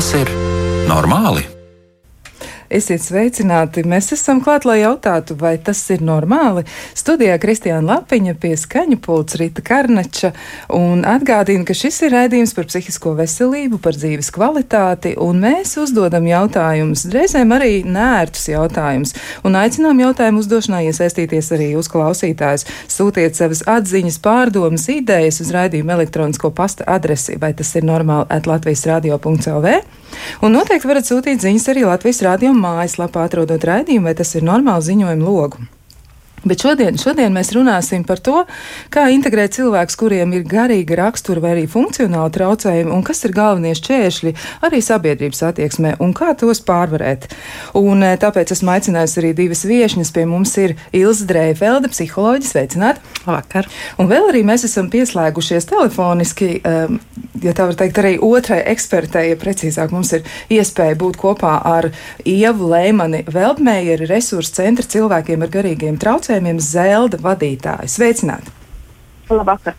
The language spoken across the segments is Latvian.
Vai tas ir normāli? Esiet sveicināti! Mēs esam klāt, lai jautātu, vai tas ir normāli. Studijā Kristiāna Lapiņa pie skaņu pults Rita Karnača un atgādina, ka šis ir raidījums par psihisko veselību, par dzīves kvalitāti, un mēs uzdodam jautājumus, reizēm arī nērtus jautājumus, un aicinām jautājumu uzdošanā iesaistīties arī uz klausītājus. Sūtiet savas atziņas, pārdomas, idejas uz raidījumu elektronisko pasta adresi, vai tas ir normāli at Latvijas radio.lv. Un noteikti varat sūtīt ziņas arī Latvijas radio mājaslapā, atrodot raidījumu, vai tas ir normāli ziņojumu logu. Bet šodien, šodien mēs runāsim par to, kā integrēt cilvēkus, kuriem ir garīga rakstura vai arī funkcionāla traucējumi, un kas ir galvenie šķēršļi arī sabiedrības attieksmē, un kā tos pārvarēt. Un eh, tāpēc esmu aicinājusi arī divas viešņas. Pie mums ir Ilza Dreifelde, psiholoģis, sveicināt! Labvakar! Un vēl arī mēs esam pieslēgušies telefoniski, um, ja tā var teikt, arī otrai ekspertei, ja precīzāk mums ir iespēja būt kopā ar Ievu Leimani Veldmējeri, resursu centra cilvēkiem ar garīgiem traucējumiem traucējumiem Zelda vadītāja. Sveicināti! Labvakar!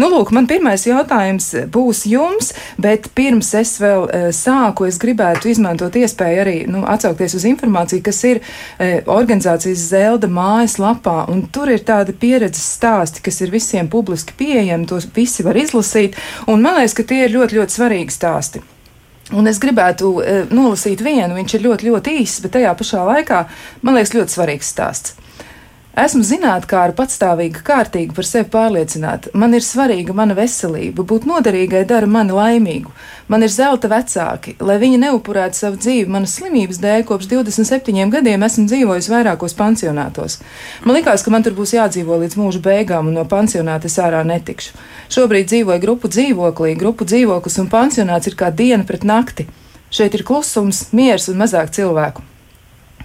Nu, lūk, man pirmais jautājums būs jums, bet pirms es vēl e, sāku, es gribētu izmantot iespēju arī nu, atsaukties uz informāciju, kas ir e, organizācijas Zelda mājaslapā, un tur ir tādi pieredzes stāsti, kas ir visiem publiski pieejami, tos visi var izlasīt, un man liekas, ka tie ir ļoti, ļoti svarīgi stāsti. Un es gribētu e, nolasīt vienu, viņš ir ļoti, ļoti īss, bet tajā pašā laikā man liekas ļoti svarīgs stāsts. Esmu zinātnākāra, patstāvīga, kārtīga, par sevi pārliecināta. Man ir svarīga mana veselība, būt noderīgai dara mani laimīgu. Man ir zelta vecāki, lai viņi neupurētu savu dzīvi manas slimības dēļ. Kopš 27 gadiem esmu dzīvojis vairākos pansionātos. Man likās, ka man tur būs jādzīvo līdz mūža beigām, un no pansionāta es ārā netikšu. Šobrīd dzīvoju grupu dzīvoklī, grupu dzīvoklis un pansionāts ir kā diena pret nakti. Šeit ir klusums, miers un mazāk cilvēku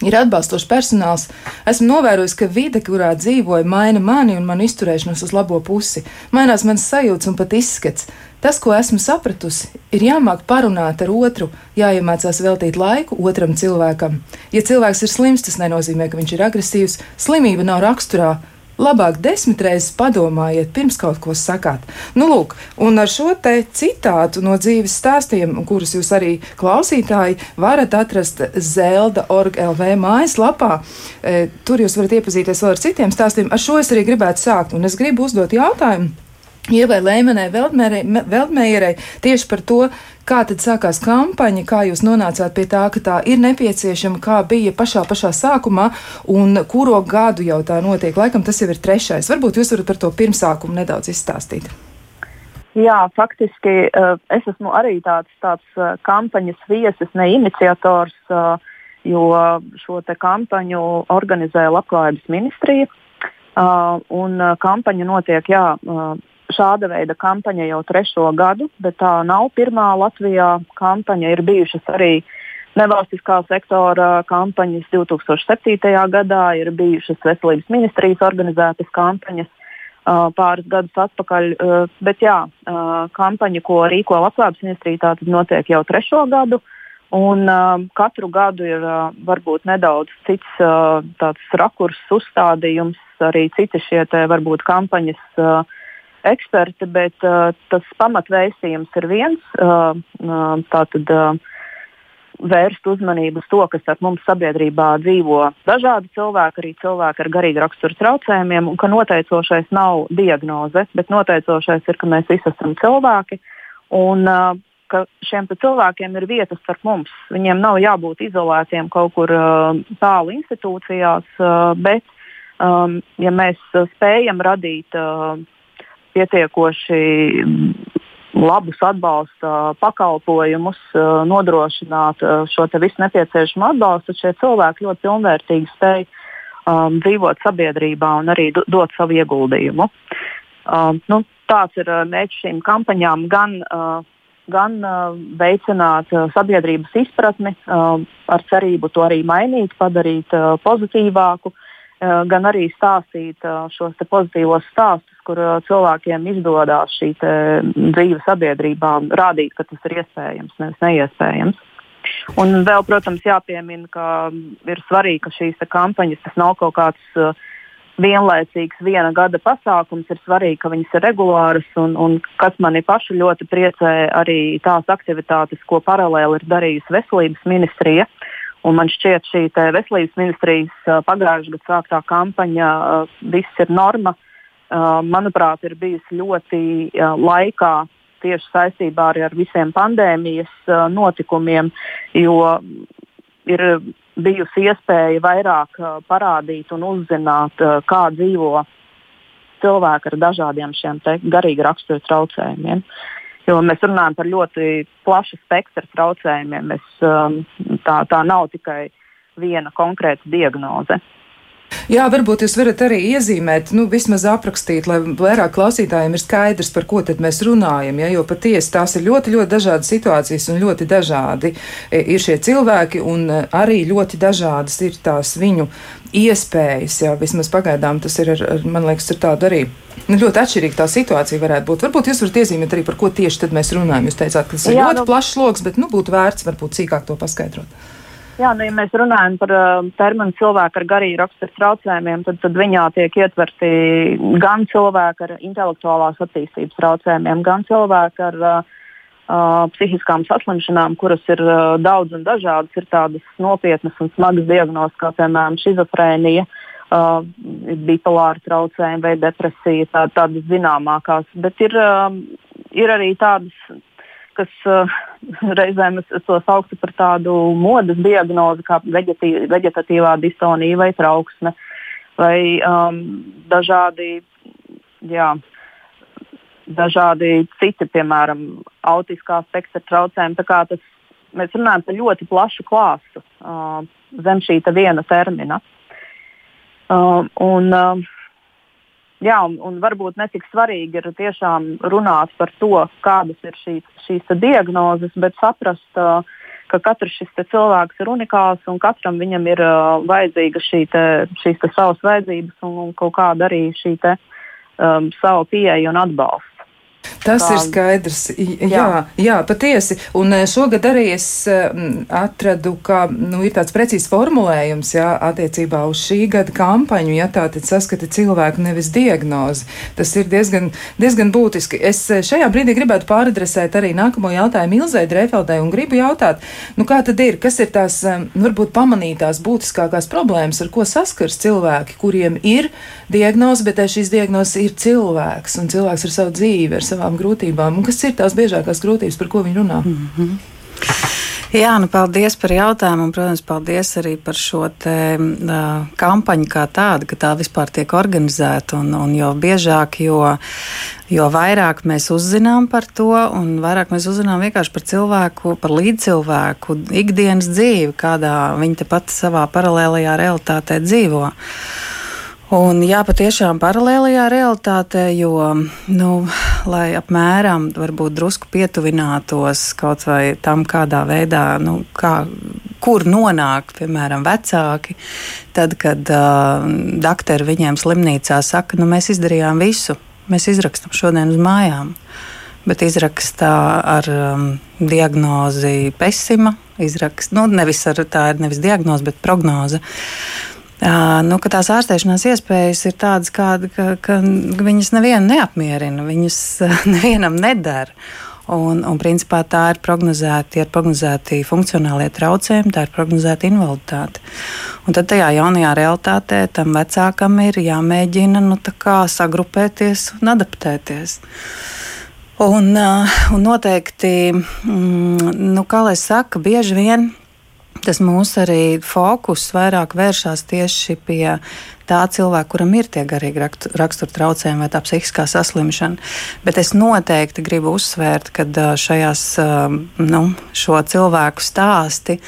ir atbalstošs personāls. Esmu novērojis, ka vide, kurā dzīvoju, maina mani un manu izturēšanos uz labo pusi. Mainās mans sajūts un pat izskats. Tas, ko esmu sapratusi, ir jāmāk parunāt ar otru, jāiemācās veltīt laiku otram cilvēkam. Ja cilvēks ir slims, tas nenozīmē, ka viņš ir agresīvs. Slimība nav raksturā, labāk desmit reizes padomājiet, pirms kaut ko sakāt. Nu, lūk, un ar šo te citātu no dzīves stāstiem, kurus jūs arī klausītāji varat atrast Zelda org.lv mājaslapā, e, tur jūs varat iepazīties vēl ar citiem stāstiem. Ar šo es arī gribētu sākt, un es gribu uzdot jautājumu. Ievai Lēmenai Veldmējerai tieši par to, kā tad sākās kampaņa, kā jūs nonācāt pie tā, ka tā ir nepieciešama, kā bija pašā pašā sākumā un kuro gadu jau tā notiek. Laikam tas jau ir trešais. Varbūt jūs varat par to pirmsākumu nedaudz izstāstīt. Jā, faktiski eh, es esmu arī tāds, tāds eh, kampaņas viesis, ne iniciators, eh, jo šo kampaņu organizē Labklājības ministrija. Un kampaņa notiek jā, šāda veida kampaņa jau trešo gadu, bet tā nav pirmā Latvijā kampaņa. Ir bijušas arī nevalstiskā sektora kampaņas 2007. gadā, ir bijušas veselības ministrijas organizētas kampaņas pāris gadus atpakaļ. Bet jā, kampaņa, ko rīko Labklājības ministrija, tā notiek jau trešo gadu. Un uh, katru gadu ir uh, varbūt nedaudz cits uh, rakurs, uzstādījums, arī citi šie te, varbūt kampaņas uh, eksperti, bet uh, tas pamatvēstījums ir viens. Uh, uh, tātad, uh, vērst uzmanību uz to, kas ar mums sabiedrībā dzīvo dažādi cilvēki, arī cilvēki ar garīgu raksturu traucējumiem, un ka noteicošais nav diagnoze, bet noteicošais ir, ka mēs visi esam cilvēki. Un, uh, ka šiem cilvēkiem ir vietas starp mums. Viņiem nav jābūt izolētiem kaut kur uh, tālu institūcijās, uh, bet, um, ja mēs spējam radīt uh, pietiekoši labus atbalsta pakalpojumus, nodrošināt šo visu nepieciešamo atbalstu, tad šie cilvēki ļoti pilnvērtīgi spēj um, dzīvot sabiedrībā un arī dot savu ieguldījumu. Um, nu, tāds ir mērķis šīm kampaņām gan, uh, gan uh, veicināt uh, sabiedrības izpratni, uh, ar cerību to arī mainīt, padarīt uh, pozitīvāku, uh, gan arī stāstīt uh, šos pozitīvos stāstus kur uh, cilvēkiem izdodas šī dzīve sabiedrībā, rādīt, ka tas ir iespējams, nevis neiespējams. Un vēl, protams, jāpiemina, ka ir svarīgi, ka šīs kampaņas tas nav kaut kāds uh, vienlaicīgs viena gada pasākums, ir svarīgi, ka viņas ir regulāras. Un, un kas mani pašu ļoti priecē, arī tās aktivitātes, ko paralēli ir darījusi veselības ministrija. Un man šķiet, šī veselības ministrijas pagājušā gada sāktā kampaņa, viss ir norma, manuprāt, ir bijusi ļoti laikā tieši saistībā arī ar visiem pandēmijas notikumiem, jo ir bijusi iespēja vairāk uh, parādīt un uzzināt, uh, kā dzīvo cilvēki ar dažādiem šiem garīgi rakstura traucējumiem. Jo mēs runājam par ļoti plašu spektru traucējumiem. Mēs, um, tā, tā nav tikai viena konkrēta diagnoze. Jā, varbūt jūs varat arī iezīmēt, nu, vismaz aprakstīt, lai vairāk klausītājiem ir skaidrs, par ko tad mēs runājam. Ja? Jo patiesi tās ir ļoti, ļoti dažādas situācijas un ļoti dažādi e, ir šie cilvēki, un e, arī ļoti dažādas ir tās viņu iespējas. Jā, vismaz pagaidām tas ir, ar, ar, man liekas, ir tāda arī. Nu, ļoti atšķirīga tā situācija varētu būt. Varbūt jūs varat iezīmēt arī, par ko tieši mēs runājam. Jūs teicāt, ka tas ir Jā, ļoti nu... plašs lokus, bet nu, būtu vērts varbūt sīkāk to paskaidrot. Jā, nu, ja mēs runājam par uh, terminu cilvēku ar garīgu raksturu traucējumiem, tad, tad viņā tiek ietverti gan cilvēki ar intelektuālās attīstības traucējumiem, gan cilvēki ar uh, uh, psihiskām saslimšanām, kuras ir uh, daudz un dažādas. Ir tādas nopietnas un smagas diagnozes, kā piemēram šizofrēnija, uh, bipolāra traucējumi vai depresija, tā, tādas zināmākās. Bet ir, uh, ir arī tādas kas uh, reizēm es, es to sauktu par tādu modes diagnozi, kā veģetatīvā distonija vai trauksme, vai um, dažādi, jā, dažādi citi, piemēram, autiskā spektra traucējumi. Tas, mēs runājam par ļoti plašu klāstu uh, zem šī viena termina. Uh, un, uh, Jā, un, un varbūt netik svarīgi ir tiešām runāt par to, kādas ir šīs, šīs diagnozes, bet saprast, uh, ka katrs šis cilvēks ir unikāls un katram viņam ir uh, vajadzīga šī te, šīs te savas vajadzības un, un kaut kāda arī šī te, um, savu pieeja un atbalsts. Tas tā, ir skaidrs. Jā, jā, jā patiesi. Un eh, šogad arī es mm, atradu, ka nu, ir tāds precīzs formulējums jā, attiecībā uz šī gada kampaņu. Ja tā tad saskata cilvēku nevis diagnozi. Tas ir diezgan, diezgan būtiski. Es eh, šajā brīdī gribētu pāradresēt arī nākamo jautājumu Ilzai Drefeldai un gribu jautāt, nu kā tad ir, kas ir tās eh, varbūt pamanītās būtiskākās problēmas, ar ko saskars cilvēki, kuriem ir diagnoze, bet šīs diagnozes ir cilvēks un cilvēks ar savu dzīvi, ar savu savām grūtībām, un kas ir tās biežākās grūtības, par ko viņi runā? Mm -hmm. Jā, nu paldies par jautājumu, un, protams, paldies arī par šo te, uh, kampaņu kā tādu, ka tā vispār tiek organizēta. Un, un jo biežāk, jo, jo vairāk mēs uzzinām par to, un vairāk mēs uzzinām vienkārši par cilvēku, par līdzcilvēku, ikdienas dzīvi, kādā viņi tepat savā paralēlajā realitātē dzīvo. Un jā, patiešām paralēlajā realitātē, jo, nu, lai apmēram varbūt drusku pietuvinātos kaut vai tam, kādā veidā, nu, kā, kur nonāk, piemēram, vecāki, tad, kad uh, doktori viņiem slimnīcā saka, nu, mēs izdarījām visu, mēs izrakstam šodien uz mājām. Bet izrakstā ar um, diagnozi pesima, izrakst, nu, nevis ar tā ir nevis diagnoze, bet prognoze. Uh, nu, ka tās ārstēšanās iespējas ir tādas, kāda, ka, ka viņas nevienu neapmierina, viņas nevienam nedara. Un, un principā tā ir prognozēta, ir prognozēti funkcionālie traucējumi, tā ir prognozēta invaliditāte. Un tad tajā jaunajā realitātē tam vecākam ir jāmēģina nu, sagrupēties un adaptēties. Un, un noteikti, mm, nu, kā lai saka, bieži vien tas mūsu arī fokus vairāk vēršas tieši pie tā cilvēka, kuram ir tie garīgi rakstura traucējumi vai tā psihiskā saslimšana. Bet es noteikti gribu uzsvērt, ka šajās nu, šo cilvēku stāsti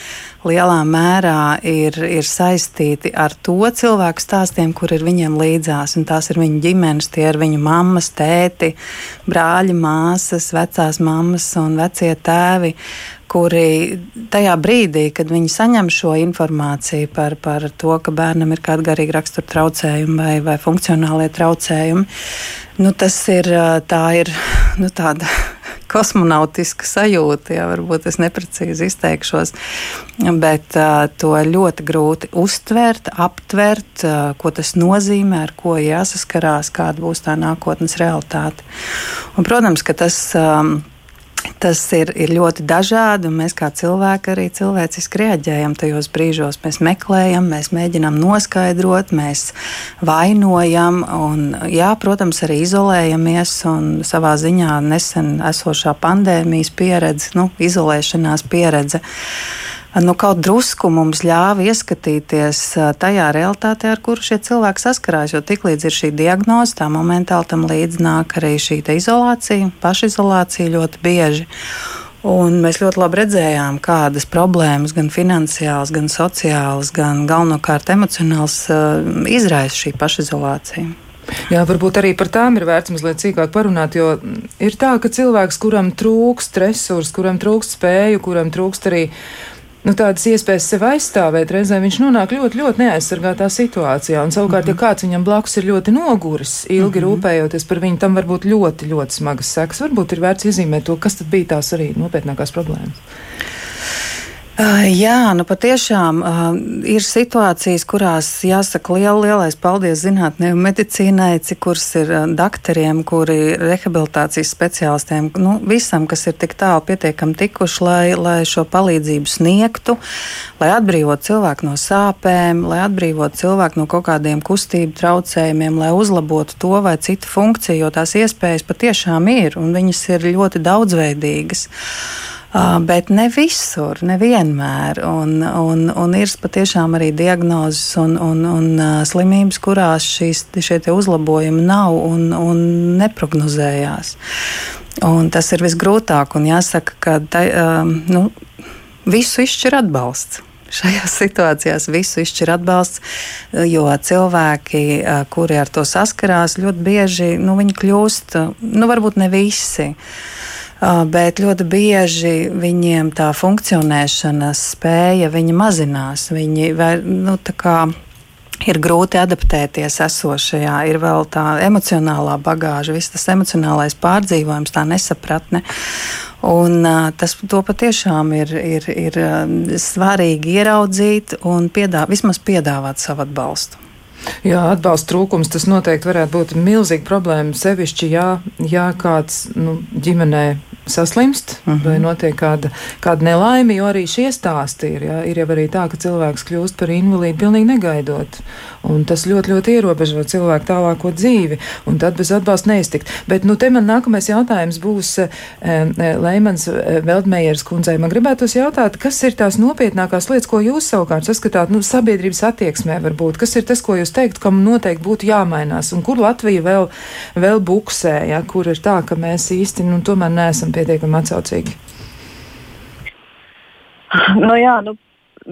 lielā mērā ir, ir saistīti ar to cilvēku stāstiem, kur ir viņiem līdzās. Tās ir viņu ģimenes, tie ir viņu mammas, tēti, brāļi, māsas, vecās mammas un vecie tēvi kuri tajā brīdī, kad viņi saņem šo informāciju par, par to, ka bērnam ir kāda garīga rakstura traucējumi vai, vai funkcionālie traucējumi, nu, tas ir, ir nu, tāda kosmonautiska sajūta, ja varbūt es neprecīzi izteikšos, bet uh, to ļoti grūti uztvert, aptvert, uh, ko tas nozīmē, ar ko jāsaskarās, kāda būs tā nākotnes realitāte. Un, protams, ka tas. Um, Tas ir, ir ļoti dažādi, un mēs kā cilvēki arī cilvēciski reaģējam tajos brīžos. Mēs meklējam, mēs mēģinām noskaidrot, mēs vainojam, un, jā, protams, arī izolējamies. Savā ziņā nesen esošā pandēmijas pieredze, nu, izolēšanās pieredze. Nu, kaut drusku mums ļāva ieskatīties tajā realitātē, ar kuru šie cilvēki saskarās. Jo tiklīdz ir šī diagnoze, tā momentāli tam līdzi nāk arī šī izolācija, pašizolācija ļoti bieži. Un mēs ļoti labi redzējām, kādas problēmas, gan finansiālas, gan sociālas, gan galvenokārt emocionālas, izraisa šī pašizolācija. Jā, varbūt arī par tām ir vērts mazliet sīkāk parunāt, jo ir tā, ka cilvēks, kuram trūkst resursu, kuram trūkst spēju, kuram trūkst arī nu, tādas iespējas sev aizstāvēt, reizēm viņš nonāk ļoti, ļoti neaizsargātā situācijā. Un, savukārt, mm -hmm. ja kāds viņam blakus ir ļoti noguris, ilgi mm -hmm. rūpējoties par viņu, tam var būt ļoti, ļoti smagas sekas. Varbūt ir vērts iezīmēt to, kas tad bija tās arī nopietnākās problēmas. Jā, nu patiešām ir situācijas, kurās jāsaka liela, lielais paldies zinātnē un medicīnai, cik kurs ir doktoriem, kuri rehabilitācijas speciālistiem, nu, visam, kas ir tik tālu pietiekami tikuši, lai, lai šo palīdzību sniegtu, lai atbrīvotu cilvēku no sāpēm, lai atbrīvotu cilvēku no kaut kādiem kustību traucējumiem, lai uzlabotu to vai citu funkciju, jo tās iespējas patiešām ir un viņas ir ļoti daudzveidīgas. Uh, bet ne visur, nevienmēr. Un, un, un ir patiešām arī diagnozes un, un, un uh, slimības, kurās šīs, šie uzlabojumi nav un, un neprognozējās. Un tas ir visgrūtāk. Un jāsaka, ka ta, uh, nu, visu izšķir atbalsts. Šajās situācijās visu izšķir atbalsts, jo cilvēki, kuri ar to saskarās, ļoti bieži nu, kļūst, nu, varbūt ne visi. Ah, bet ļoti bieži viņiem tā funkcionēšanas spēja mazinās. Viņi nu, ir grūti adaptēties esošajā, ir vēl tā emocionālā bagāža, viss tas emocionālais pārdzīvojums, tā nesapratne. Un, uh, tas patiešām ir, ir, ir svarīgi ieraudzīt un piedāvāt, vismaz piedāvāt savu atbalstu. Jā, atbalsta trūkums tas noteikti varētu būt milzīga problēma. Sevišķi, ja, ja kāds nu, ģimenē saslimst uh -huh. vai mhm. notiek kāda, kāda nelaime, jo arī šie stāsti ir. Jā, ir jau arī tā, ka cilvēks kļūst par invalīdu pilnīgi negaidot. Un tas ļoti, ļoti ierobežo cilvēku tālāko dzīvi, un tad bez atbalsta neiztikt. Bet nu, te man nākamais jautājums būs e, e, Leimans e, Veldmejers kundzei. Man gribētos jautāt, kas ir tās nopietnākās lietas, ko jūs savukārt saskatāt nu, sabiedrības attieksmē varbūt? Kas ir tas, ko jūs teikt, kam noteikti būtu jāmainās, un kur Latvija vēl, vēl buksē, ja, kur ir tā, ka mēs īsti nu, tomēr neesam pietiekami atsaucīgi? Nu, jā, nu,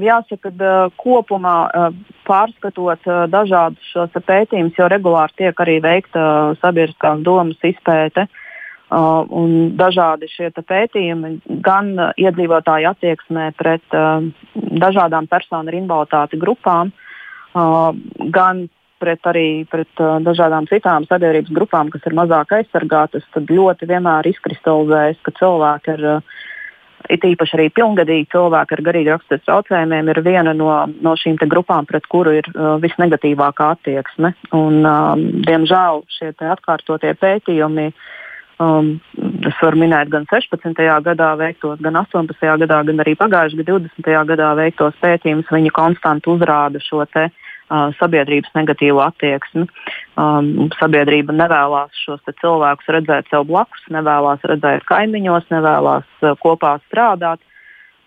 jāsaka, ka uh, kopumā uh, pārskatot uh, dažādus šos pētījumus, jo regulāri tiek arī veikta sabiedriskās domas izpēte. Un dažādi šie pētījumi gan iedzīvotāju attieksmē pret dažādām personu ar invaliditāti grupām, gan pret arī pret uh, dažādām citām sabiedrības grupām, kas ir mazāk aizsargātas, tad ļoti vienmēr izkristalizējas, ka cilvēki ar uh, it īpaši arī pilngadīgi cilvēki ar garīgi rakstura traucējumiem ir viena no, no šīm grupām, pret kuru ir uh, visnegatīvākā attieksme. Un, um, diemžēl šie atkārtotie pētījumi, um, es varu minēt gan 16. gadā veiktos, gan 18. gadā, gan arī pagājušajā gadā, 20. gadā veiktos pētījumus, viņi konstanti uzrāda šo te, uh, sabiedrības negatīvu attieksmi. Um, sabiedrība nevēlas šos cilvēkus redzēt sev blakus, nevēlas redzēt kaimiņos, nevēlas uh, kopā strādāt.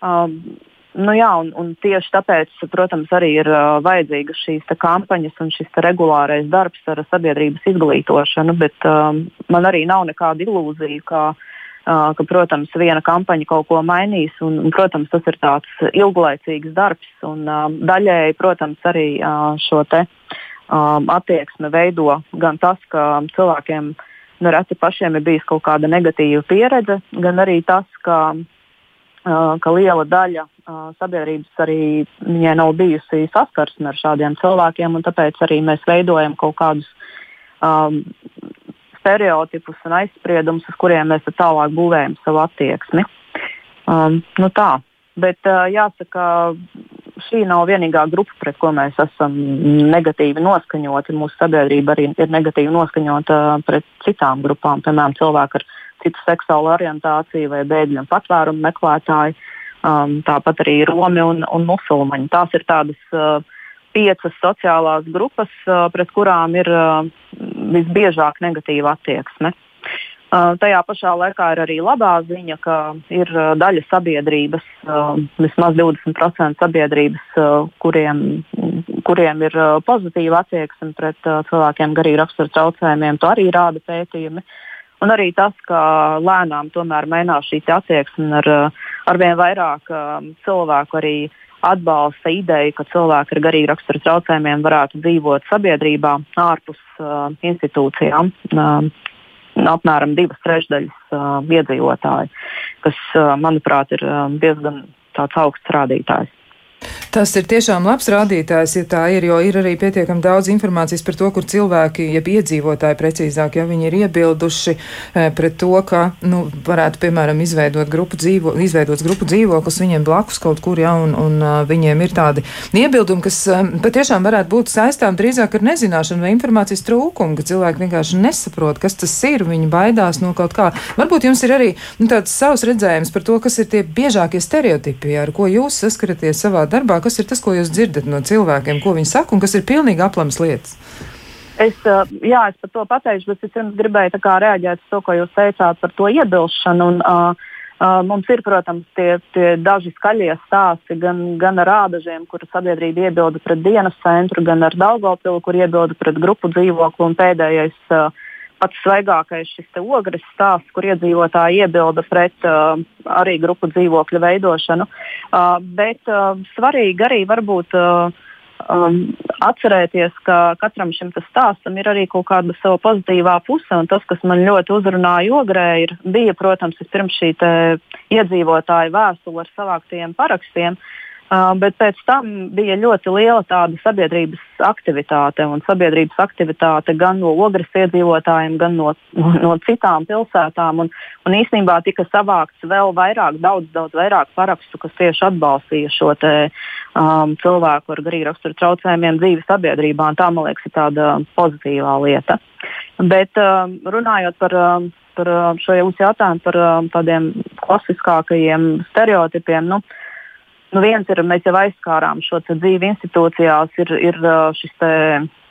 Um, Nu jā, un, un tieši tāpēc, protams, arī ir uh, vajadzīgas šīs kampaņas un šis regulārais darbs ar sabiedrības izglītošanu, bet um, man arī nav nekāda ilūzija, ka uh, ka, protams, viena kampaņa kaut ko mainīs. Un, un, protams, tas ir tāds ilglaicīgs darbs. Un, daļēji, protams, arī šo te, attieksmi veido gan tas, ka cilvēkiem nereti pašiem ir bijusi kaut kāda negatīva pieredze, gan arī tas, ka, ka liela daļa sabiedrības arī viņai nav bijusi saskarsme ar šādiem cilvēkiem. Tāpēc arī mēs veidojam kaut kādus um, stereotipus un aizspriedumus, uz kuriem mēs tālāk būvējam savu attieksmi. Um, nu tā. Bet uh, jāsaka, šī nav vienīgā grupa, pret ko mēs esam negatīvi noskaņoti. Mūsu sabiedrība arī ir negatīvi noskaņota pret citām grupām, piemēram, cilvēku ar citu seksuālu orientāciju vai bēgļu un patvērumu meklētāju. Um, tāpat arī Romi un, un musulmaņi. Tās ir tādas uh, piecas sociālās grupas, uh, pret kurām ir uh, visbiežāk negatīva attieksme. Uh, tajā pašā laikā ir arī labā ziņa, ka ir uh, daļa sabiedrības, uh, vismaz 20% sabiedrības, kuriem, kuriem ir pozitīva attieksme pret cilvēkiem garīgi rakstura traucējumiem. To arī rāda pētījumi. Un arī tas, ka lēnām tomēr mainās šī attieksme ar, ar vien vairāk cilvēku arī atbalsta ideju, ka cilvēki ar garīgi rakstura traucējumiem varētu dzīvot sabiedrībā ārpus uh, institūcijām. Uh, apmēram divas trešdaļas uh, iedzīvotāji, kas, uh, manuprāt, ir uh, diezgan augsts rādītājs. Tas ir tiešām labs rādītājs, ja tā ir, jo ir arī pietiekami daudz informācijas par to, kur cilvēki, jeb iedzīvotāji precīzāk, ja viņi ir iebilduši e, pret to, ka, nu, varētu, piemēram, izveidot grupu, dzīvo, izveidot grupu dzīvoklis viņiem blakus kaut kur, ja, un, un uh, viņiem ir tādi iebildumi, kas uh, patiešām varētu būt saistām drīzāk ar nezināšanu vai informācijas trūkumu, ka cilvēki vienkārši nesaprot, kas tas ir, viņi baidās no kaut kā. Varbūt jums ir arī nu, tāds savs redzējums par to, kas ir tie biežākie stereotipi, ar ko jūs saskaraties savā darbā, kas ir tas, ko jūs dzirdat no cilvēkiem, ko viņi saka, un kas ir pilnīgi aplams lietas? Es, jā, es par to pateikšu, bet es pirms gribēju reaģēt uz to, ko jūs teicāt par to iebilšanu. Un, uh, Uh, mums ir, protams, tie, tie daži skaļie stāsti gan, gan ar rādažiem, kur sabiedrība iebilda pret dienas centru, gan ar Daugopilu, kur iebilda pret grupu dzīvokli. Pēdējais uh, pats svaigākais šis ogres stāsts, kur iedzīvotāji iebilda pret uh, arī grupu dzīvokļu veidošanu. Uh, bet uh, svarīgi arī varbūt uh, um, atcerēties, ka katram šim stāstam ir arī kaut kāda sava pozitīvā puse. Tas, kas man ļoti uzrunāja ogrē, ir, bija, protams, pirms šī iedzīvotāja vēstule ar savāktiem parakstiem. Uh, Uh, bet pēc tam bija ļoti liela tāda sabiedrības aktivitāte, sabiedrības aktivitāte gan no ogres iedzīvotājiem, gan no, no, citām pilsētām. Un, un īstenībā tika savākts vēl vairāk, daudz, daudz vairāk parakstu, kas tieši atbalstīja šo te, um, cilvēku ar garīgu raksturu traucējumiem dzīvi sabiedrībā. Tā, man liekas, ir tāda pozitīvā lieta. Bet um, runājot par, um, par šo jautājumu par tādiem klasiskākajiem stereotipiem. Nu, uh, Nu, viens ir, mēs jau aizskārām šo dzīvi institūcijās, ir, ir šis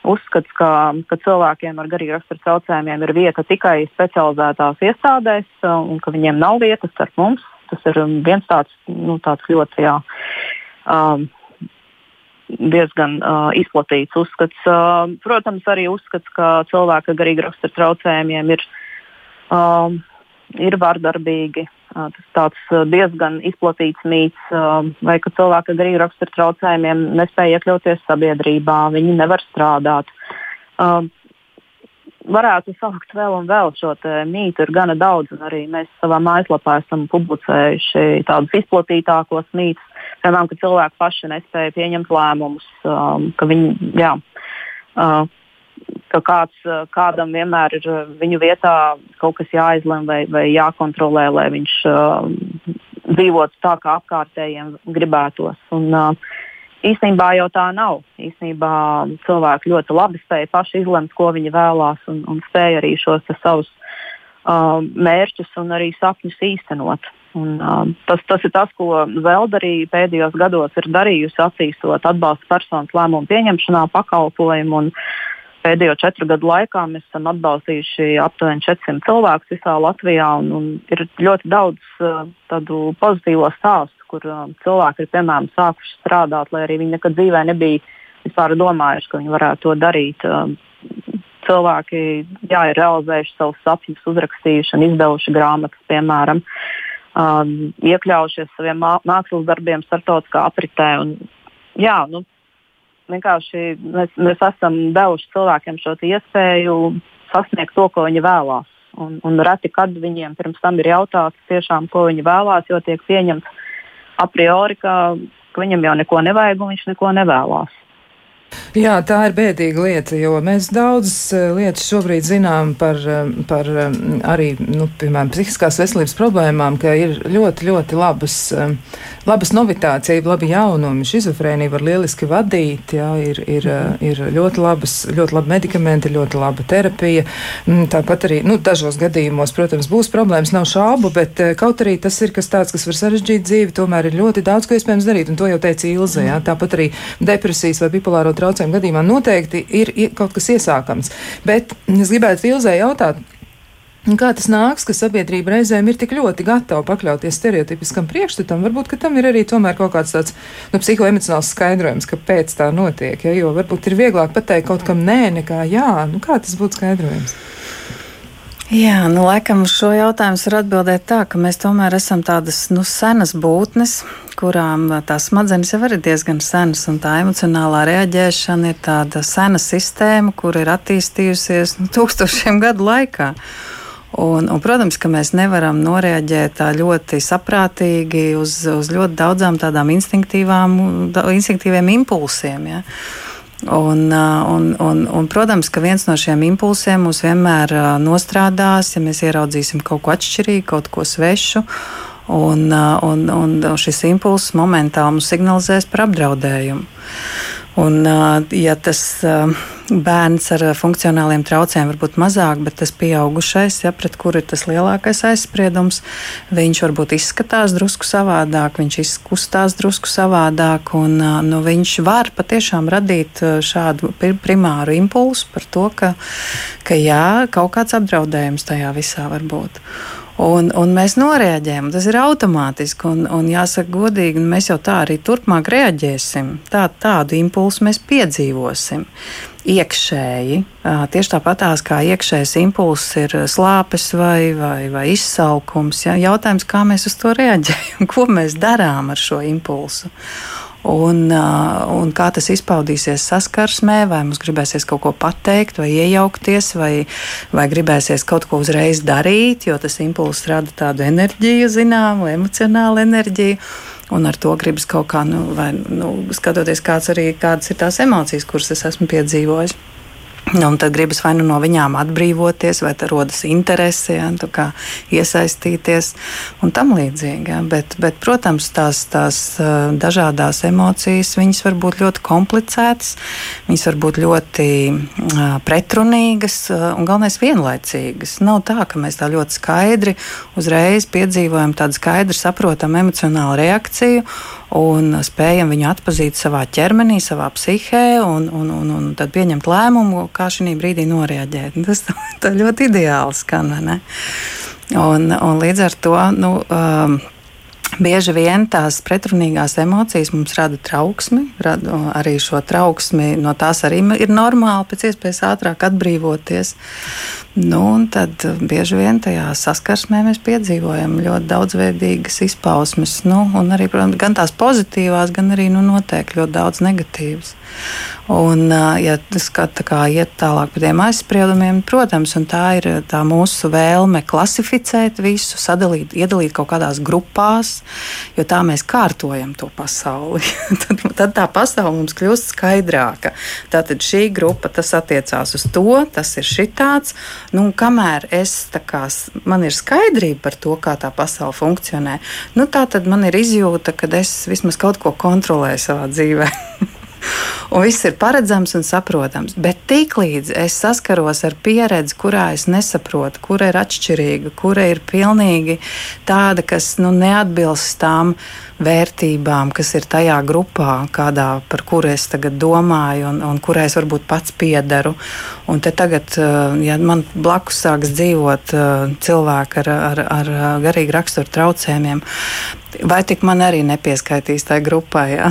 uzskats, ka, ka cilvēkiem ar garīgu raksturu traucējumiem ir vieta tikai specializētās iestādēs un ka viņiem nav vietas starp mums. Tas ir viens tāds, nu, tāds ļoti jā, um, diezgan uh, izplatīts uzskats. Uh, protams, arī uzskats, ka cilvēki ar garīgu raksturu traucējumiem ir, um, ir vardarbīgi, Tas tāds diezgan izplatīts mīts, vai ka cilvēki ar garīgu raksturu traucējumiem nespēja iekļauties sabiedrībā, viņi nevar strādāt. Varētu saukt vēl un vēl šo mītu, ir gana daudz, un arī mēs savā mājaslapā esam publicējuši tādus izplatītākos mītus. Piemēram, ka cilvēki paši nespēja pieņemt lēmumus, ka viņi, jā, ka kāds, kādam vienmēr ir viņu vietā kaut kas jāizlem vai, vai jākontrolē, lai viņš uh, dzīvotu tā, kā apkārtējiem gribētos. Un, uh, īstenībā jau tā nav. Īstenībā cilvēki ļoti labi spēja paši izlemt, ko viņi vēlās, un, un spēja arī šos savus uh, mērķus un arī sapņus īstenot. Un, uh, tas, tas ir tas, ko Zelda arī pēdējos gados ir darījusi, attīstot atbalsta personas lēmumu pieņemšanā pakalpojumu. Un, Pēdējo četru gadu laikā mēs esam atbalstījuši aptuveni 400 cilvēkus visā Latvijā. Un, un ir ļoti daudz uh, tādu pozitīvo stāstu, kur uh, cilvēki ir piemēram sākuši strādāt, lai arī viņi nekad dzīvē nebija vispār domājuši, ka viņi varētu to darīt. Uh, cilvēki jā, ir realizējuši savus sapņus, uzrakstījuši un izdevuši grāmatas, piemēram, um, iekļaujušies saviem mākslas darbiem starptautiskā apritē. Un, jā, nu, vienkārši mēs, mēs esam devuši cilvēkiem šo iespēju sasniegt to, ko viņi vēlās. Un, un reti, kad viņiem pirms tam ir jautāts, tiešām, ko viņi vēlās, jo tiek pieņemts a priori, ka, ka viņam jau neko nevajag un viņš neko nevēlas. Jā, tā ir bēdīga lieta, jo mēs daudzas eh, lietas šobrīd zinām par, eh, par eh, arī, nu, piemēram, psihiskās veselības problēmām, ka ir ļoti, ļoti labas, labas novitācija, labi jaunumi. Šizofrēnija var lieliski vadīt, jā, ir, ir, ir ļoti, labas, ļoti labi medikamenti, ļoti laba terapija. Mm, tāpat arī, nu, dažos gadījumos, protams, būs problēmas, nav šaubu, bet kaut arī tas ir kas tāds, kas var sarežģīt dzīvi, tomēr ir ļoti daudz, ko iespējams darīt, un to jau teica Ilze, jā. Tāpat arī depresijas vai bipolāro traucējumu gadījumā noteikti ir kaut kas iesākams. Bet es gribētu Vilzē jautāt. Kā tas nāks, ka sabiedrība reizēm ir tik ļoti gatava pakļauties stereotipiskam priekšstatam? Varbūt tam ir arī kaut kāds tāds nu, psihoemocionāls skaidrojums, kāpēc tā notiek. Ja? Jo varbūt ir vieglāk pateikt kaut kam nē, nekā jā. Nu, kā tas būtu skaidrojums? Jā, nu, laikam uz šo jautājumu var atbildēt tā, ka mēs tomēr esam tādas nu, senas būtnes, kurām tās smadzenes jau ir diezgan senas, un tā emocionālā reaģēšana ir tāda sena sistēma, kur ir attīstījusies nu, tūkstošiem gadu laikā. Un, un, protams, ka mēs nevaram noreaģēt tā ļoti saprātīgi uz, uz ļoti daudzām tādām instinktīviem impulsiem. Ja? Un, un, un, un, protams, ka viens no šiem impulsiem mūs vienmēr nostrādās, ja mēs ieraudzīsim kaut ko atšķirīgu, kaut ko svešu. Un, un, un šis impulss momentāli mums signalizēs par apdraudējumu. Un, ja tas bērns ar funkcionāliem traucējumiem varbūt mazāk, bet tas pieaugušais, ja, pret kuru ir tas lielākais aizspriedums, viņš varbūt izskatās drusku savādāk, viņš izkustās drusku savādāk, un nu, viņš var patiešām radīt šādu primāru impulsu par to, ka, ka jā, kaut kāds apdraudējums tajā visā var būt. Un, un mēs noreaģējam, tas ir automātiski. Un, un jāsaka, godīgi, mēs jau tā arī turpmāk reaģēsim. Tā, tādu impulsu mēs piedzīvosim iekšēji. Tieši tāpatās kā iekšējais impulss ir slāpes vai, vai, vai izsalkums. Ja? Jautājums, kā mēs uz to reaģējam, ko mēs darām ar šo impulsu. Un, un kā tas izpaudīsies saskarsmē, vai mums gribēsies kaut ko pateikt, vai iejaukties, vai, vai gribēsies kaut ko uzreiz darīt, jo tas impulss rada tādu enerģiju, zināmu, emocionālu enerģiju. Un ar to gribas kaut kā, nu, vai, nu, skatoties, kādas ir tās emocijas, kuras es esmu piedzīvojis. Nu, un tad gribas vai nu no viņām atbrīvoties, vai tā rodas interese, ja, iesaistīties un tam līdzīgi. Ja. Bet, bet, protams, tās, tās dažādas emocijas var būt ļoti komplicētas, viņas var būt ļoti pretrunīgas un galvenais vienlaicīgas. Nav tā, ka mēs tā ļoti skaidri uzreiz piedzīvojam tādu skaidru, saprotamu emocionālu reakciju un spējam viņu atpazīt savā ķermenī, savā psihē, un, un, un, un tad pieņemt lēmumu, kā šī brīdī noreaģēt. Tas tā ļoti ideāli skan. Un, un līdz ar to. Nu, um, Bieži vien tās pretrunīgās emocijas mums rada trauksmi, rada arī šo trauksmi. No tās arī ir normāli pēc iespējas ātrāk atbrīvoties. Nu, tad bieži vien tajā saskarsmē mēs piedzīvojam ļoti daudzveidīgas izpausmes. Nu, arī, protams, gan tās pozitīvās, gan arī nu, noteikti ļoti daudz negatīvas. Un, ja tas kā, iet tālāk par tiem aizspriedumiem, protams, tā ir tā mūsu vēlme klasificēt visu, sadalīt, iedalīt kaut kādās grupās, jo tā mēs kārtojam to pasauli. tad, tad tā pasaule mums kļūst skaidrāka. Tātad šī grupa attiecās uz to, tas ir šitāds. Nu, kamēr es, kā, man ir skaidrība par to, kā tā pasaule funkcionē, nu, tā tad man ir izjūta, ka es vismaz kaut ko kontrolēju savā dzīvē. un viss ir paredzams un saprotams. Bet tiklīdz es saskaros ar pieredzi, kurā es nesaprotu, kura ir atšķirīga, kura ir pilnīgi tāda, kas nu, neatbilst tām vērtībām, kas ir tajā grupā, kādā, par kuru es tagad domāju, un, un kurai es varbūt pats piedaru. Un te tagad, eh, ja man blakus sāks dzīvot eh, cilvēki ar, ar, ar garīgu raksturu traucējumiem, Vai tik man arī nepieskaitīs tajā grupā? Ja?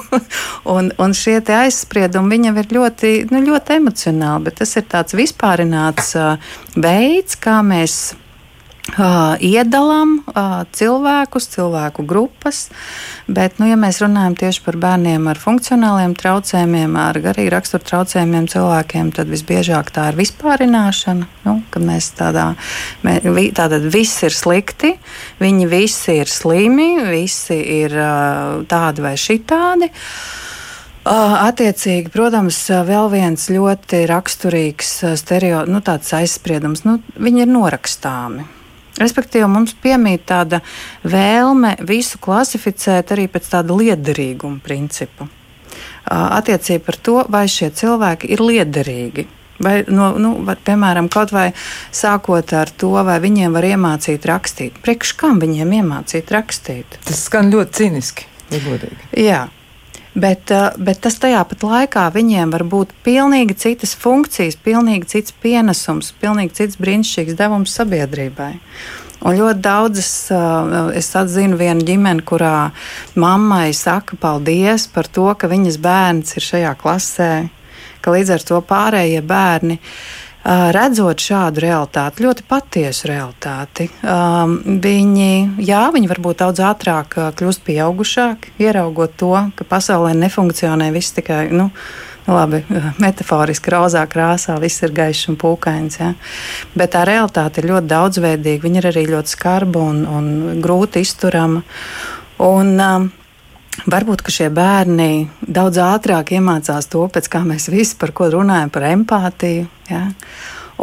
un, un šie aizspriedumi viņam ir ļoti, nu, ļoti emocionāli, bet tas ir tāds vispārināts uh, veids, kā mēs iedalām cilvēkus, cilvēku grupas, bet, nu, ja mēs runājam tieši par bērniem ar funkcionāliem traucējumiem, ar garīgi raksturu traucējumiem cilvēkiem, tad visbiežāk tā ir vispārināšana. Nu, kad mēs tādā, mē, tātad viss ir slikti, viņi visi ir slimi, visi ir tādi vai šitādi. Attiecīgi, protams, vēl viens ļoti raksturīgs stereo, nu, aizspriedums, nu, viņi ir norakstāmi. Respektīvi, mums piemīt tāda vēlme visu klasificēt arī pēc tāda liederīguma principa. Attiecībā par to, vai šie cilvēki ir liederīgi. Vai, no, nu, vai, piemēram, kaut vai sākot ar to, vai viņiem var iemācīt rakstīt. Priekš kam viņiem iemācīt rakstīt? Tas skan ļoti ciniski, ja godīgi. Jā. Bet, bet tas tajā pat laikā viņiem var būt pilnīgi citas funkcijas, pilnīgi cits pienesums, pilnīgi cits brīnišķīgs devums sabiedrībai. Un ļoti daudzas, es atzinu vienu ģimeni, kurā mammai saka paldies par to, ka viņas bērns ir šajā klasē, ka līdz ar to pārējie bērni redzot šādu realitāti, ļoti patiesu realitāti, um, viņi, jā, viņi varbūt daudz ātrāk kļūst pieaugušāki, ieraugot to, ka pasaulē nefunkcionē viss tikai. Nu, Labi, metaforiski rozā krāsā viss ir gaišs un pūkains. Ja? Bet tā realitāte ir ļoti daudzveidīga. Viņa ir arī ļoti skarba un, un grūti izturama. Un, um, Varbūt šie bērni daudz ātrāk iemācās to, pēc kā mēs visi par ko runājam, par empātiju. Ja?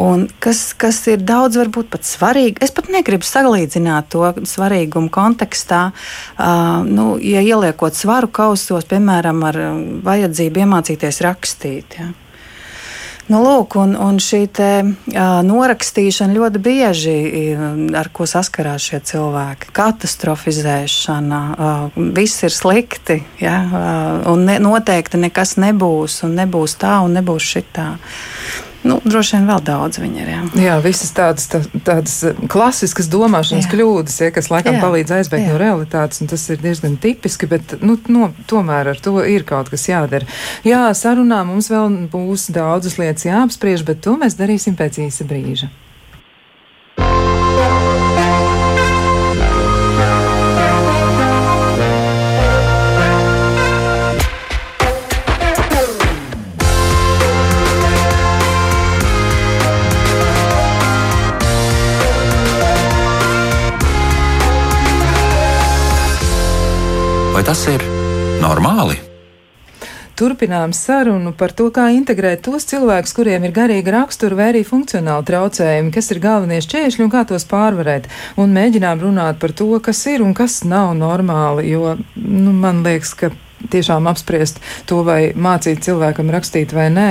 Un kas, kas ir daudz, varbūt pat svarīgi. Es pat negribu salīdzināt to svarīgumu kontekstā. Uh, nu, ja ieliekot svaru kausos, piemēram, ar vajadzību iemācīties rakstīt. Ja. Nu, lūk, un, un šī te, uh, norakstīšana ļoti bieži ar ko saskarās šie cilvēki. Katastrofizēšana, uh, viss ir slikti, ja, uh, un ne, noteikti nekas nebūs, un nebūs tā, un nebūs šitā. Nu, droši vien vēl daudz viņi ir. Jā, jā visas tādas, tā, tādas klasiskas domāšanas jā. kļūdas, ja, kas laikam jā. palīdz aizbēgt jā. no realitātes, un tas ir diezgan tipiski, bet nu, no, tomēr ar to ir kaut kas jādara. Jā, sarunā mums vēl būs daudzas lietas jāapspriež, bet to mēs darīsim pēc īsa brīža. Vai tas ir normāli? Turpinām sarunu par to, kā integrēt tos cilvēkus, kuriem ir garīga rakstura vai arī funkcionāli traucējumi, kas ir galvenie šķēršļi un kā tos pārvarēt. Un mēģinām runāt par to, kas ir un kas nav normāli, jo nu, man liekas, ka tiešām apspriest to, vai mācīt cilvēkam rakstīt vai nē,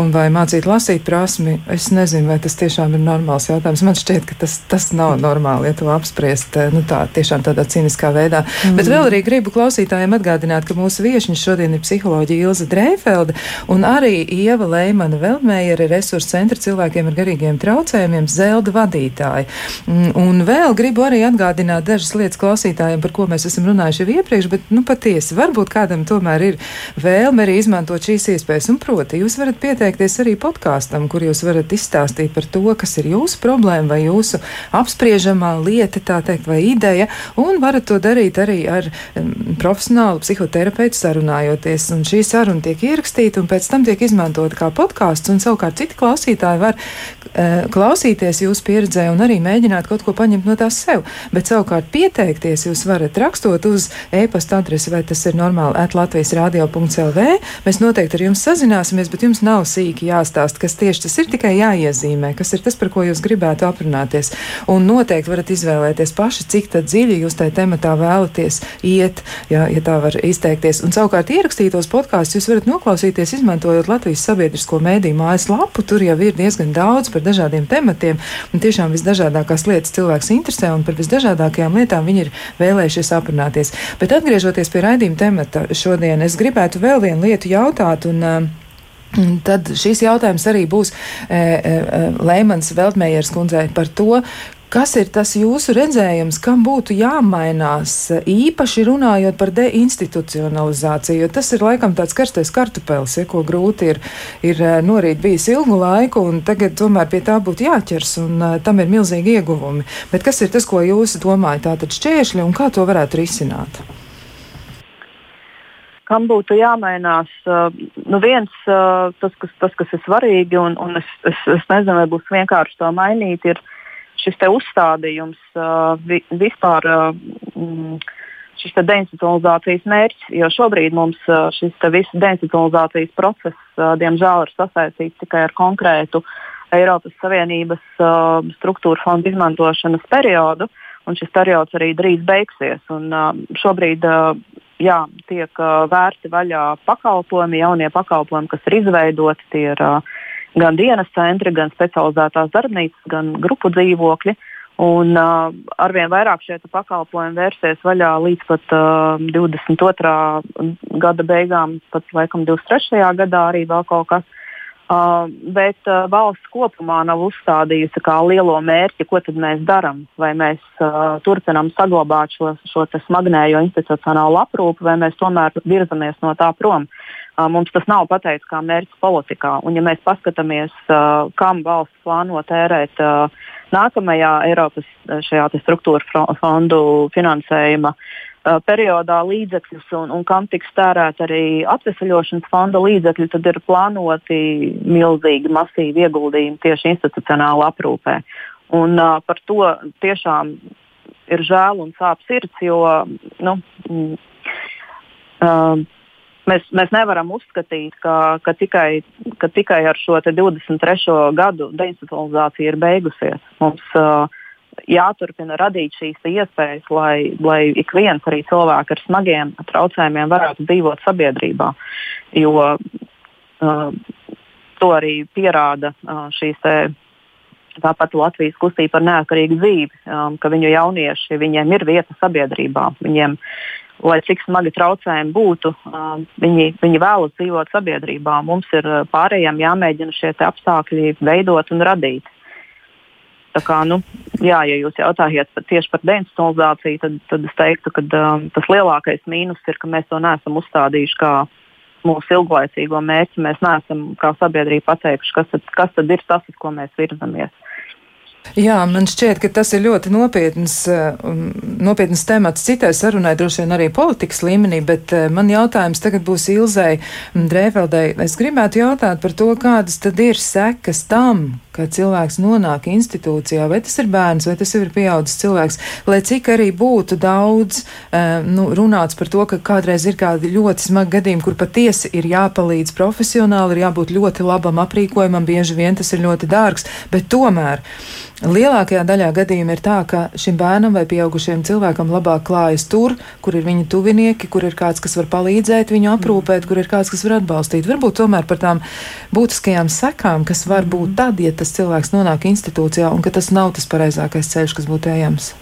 un vai mācīt lasīt prasmi. Es nezinu, vai tas tiešām ir normāls jautājums. Man šķiet, ka tas, tas nav normāli, ja to apspriest nu, tā, tiešām tādā cīniskā veidā. Mm. Bet vēl arī gribu klausītājiem atgādināt, ka mūsu viesiņš šodien ir psiholoģija Ilza Dreifelde un arī Ieva Leimana Veldmējera resursu centra cilvēkiem ar garīgiem traucējumiem Zelda vadītāji. Mm, un vēl gribu arī atgādināt dažas lietas klausītājiem, par ko mēs esam runājuši jau iepriekš, bet, nu, patiesi, varbūt kā kādam tomēr ir vēlme arī izmantot šīs iespējas. Un proti, jūs varat pieteikties arī podkāstam, kur jūs varat izstāstīt par to, kas ir jūsu problēma vai jūsu apspriežamā lieta, tā teikt, vai ideja, un varat to darīt arī ar um, profesionālu psihoterapeitu sarunājoties. Un šī saruna tiek ierakstīta un pēc tam tiek izmantota kā podkāsts, un savukārt citi klausītāji var uh, klausīties jūsu pieredzē un arī mēģināt kaut ko paņemt no tās sev. Bet savukārt pieteikties jūs varat rakstot uz e-pasta adresi, vai tas ir normāli Latvijas radio.clv. Mēs noteikti ar jums sazināsimies, bet jums nav sīki jāstāsta, kas tieši tas ir, tikai jāiezīmē, kas ir tas, par ko jūs gribētu aprunāties. Un noteikti varat izvēlēties paši, cik dziļi jūs tajā tematā vēlaties iet, ja, ja tā var izteikties. Un savukārt ierakstītos podkāstus jūs varat noklausīties, izmantojot Latvijas sabiedrisko mēdīju mājaslapu. Tur jau ir diezgan daudz par dažādiem tematiem, un tiešām visdažādākās lietas cilvēks interesē, un par visdažādākajām lietām viņi ir vēlējušies aprunāties. Bet atgriežoties pie raidījuma temata, šodien. Es gribētu vēl vienu lietu jautāt. Un, uh, Tad šīs jautājums arī būs e, e, Lēmans Veltmējers kundzei par to, Kas ir tas jūsu redzējums, kam būtu jāmainās, īpaši runājot par deinstitucionalizāciju? Jo tas ir laikam tāds karstais kartupēlis, ja, ko grūti ir, ir norīt bijis ilgu laiku, un tagad tomēr pie tā būtu jāķers, un uh, tam ir milzīgi ieguvumi. Bet kas ir tas, ko jūs domājat, tātad šķēršļi, un kā to varētu risināt? Kam būtu jāmainās. Uh, nu viens, uh, tas, kas, tas, kas ir svarīgi, un, un es, es, es nezinu, vai būs vienkārši to mainīt, ir šis uzstādījums uh, vi, vispār. Mm, šis deinstitucionalizācijas mērķis, jo šobrīd mums šis viss deinstitucionalizācijas process, diemžēl, ir sasaistīts tikai ar konkrētu Eiropas Savienības struktūra fondu izmantošanas periodu, un šis periods arī drīz beigsies. Un, šobrīd jā, tiek vērti vaļā pakalpojumi, jaunie pakalpojumi, kas ir izveidoti. Tie ir gan dienas centri, gan specializētās darbnīcas, gan grupu dzīvokļi. Uh, Un uh, arvien vairāk šie pakalpojumi vērsies vaļā līdz pat uh, 22. gada beigām, pat laikam 23. gadā arī vēl kaut kas. Uh, bet uh, valsts kopumā nav uzstādījusi kā lielo mērķi, ko tad mēs darām. Vai mēs uh, turpinām saglabāt šo, šo smagnējo institucionālo aprūpi, vai mēs tomēr virzamies no tā prom. Uh, mums tas nav pateikts kā mērķis politikā. Un, ja mēs paskatāmies, uh, kam valsts plāno tērēt uh, nākamajā Eiropas eh, šajā struktūra fondu finansējuma uh, periodā līdzekļus un, un kam tiks tērēt arī atvesaļošanas fonda līdzekļi, tad ir plānoti milzīgi, masīvi ieguldījumi tieši institucionāla aprūpē. Un, uh, par to tiešām ir žēl un sāp sirds, jo nu, uh, Mēs, mēs nevaram uzskatīt, ka, ka, tikai, ka tikai ar šo 23. gadu deinstitucionalizācija ir beigusies. Mums uh, jāturpina radīt šīs iespējas, lai, lai ik viens arī cilvēks ar smagiem traucējumiem varētu dzīvot sabiedrībā. Jo uh, to arī pierāda uh, šīs te, tāpat Latvijas kustība par neatkarīgu dzīvi, um, ka viņu jaunieši, viņiem ir vieta sabiedrībā. Viņiem, lai cik smagi traucējumi būtu, viņi, viņi vēlas dzīvot sabiedrībā. Mums ir pārējiem jāmēģina šie apstākļi veidot un radīt. Tā kā, nu, jā, ja jūs jautājat tieši par deinstitucionalizāciju, tad, tad es teiktu, ka um, tas lielākais mīnus ir, ka mēs to neesam uzstādījuši kā mūsu ilglaicīgo mērķi. Mēs neesam kā sabiedrība pateikuši, kas tad, kas tad ir tas, uz ko mēs virzamies. Jā, man šķiet, ka tas ir ļoti nopietns, uh, nopietns temats citai sarunai, droši vien arī politikas līmenī, bet man jautājums tagad būs Ilzai Drēveldei. Es gribētu jautāt par to, kādas tad ir sekas tam, ka cilvēks nonāk institūcijā, vai tas ir bērns, vai tas ir pieaudzis cilvēks, lai cik arī būtu daudz uh, nu, runāts par to, ka kādreiz ir kādi ļoti smagi gadījumi, kur patiesi ir jāpalīdz profesionāli, ir jābūt ļoti labam aprīkojumam, bieži vien tas ir ļoti dārgs, bet tomēr. Lielākajā daļā gadījumā ir tā, ka šim bērnam vai pieaugušiem cilvēkam labāk klājas tur, kur ir viņa tuvinieki, kur ir kāds, kas var palīdzēt viņu aprūpēt, kur ir kāds, kas var atbalstīt. Varbūt tomēr par tām būtiskajām sekām, kas var būt tad, ja tas cilvēks nonāk institūcijā un ka tas nav tas pareizākais ceļš, kas būtu ejams.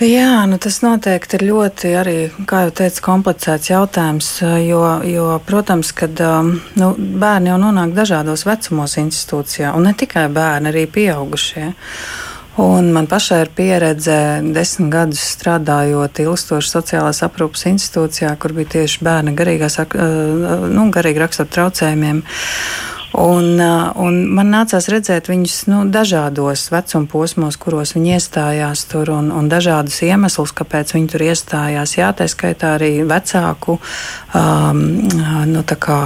Jā, nu tas noteikti ir ļoti arī, kā jau teicu, komplicēts jautājums, jo, jo protams, kad um, nu, bērni jau nonāk dažādos vecumos institūcijā, un ne tikai bērni, arī pieaugušie. Un man pašai ir pieredze desmit gadus strādājot ilgstoši sociālās aprūpas institūcijā, kur bija tieši bērni garīgās, uh, nu, garīgi rakstura traucējumiem. Un, un man nācās redzēt viņus nu, dažādos vecuma posmos, kuros viņi iestājās tur, un, un dažādus iemeslus, kāpēc viņi tur iestājās. Jā, tā skaitā arī vecāku um, nu, kā,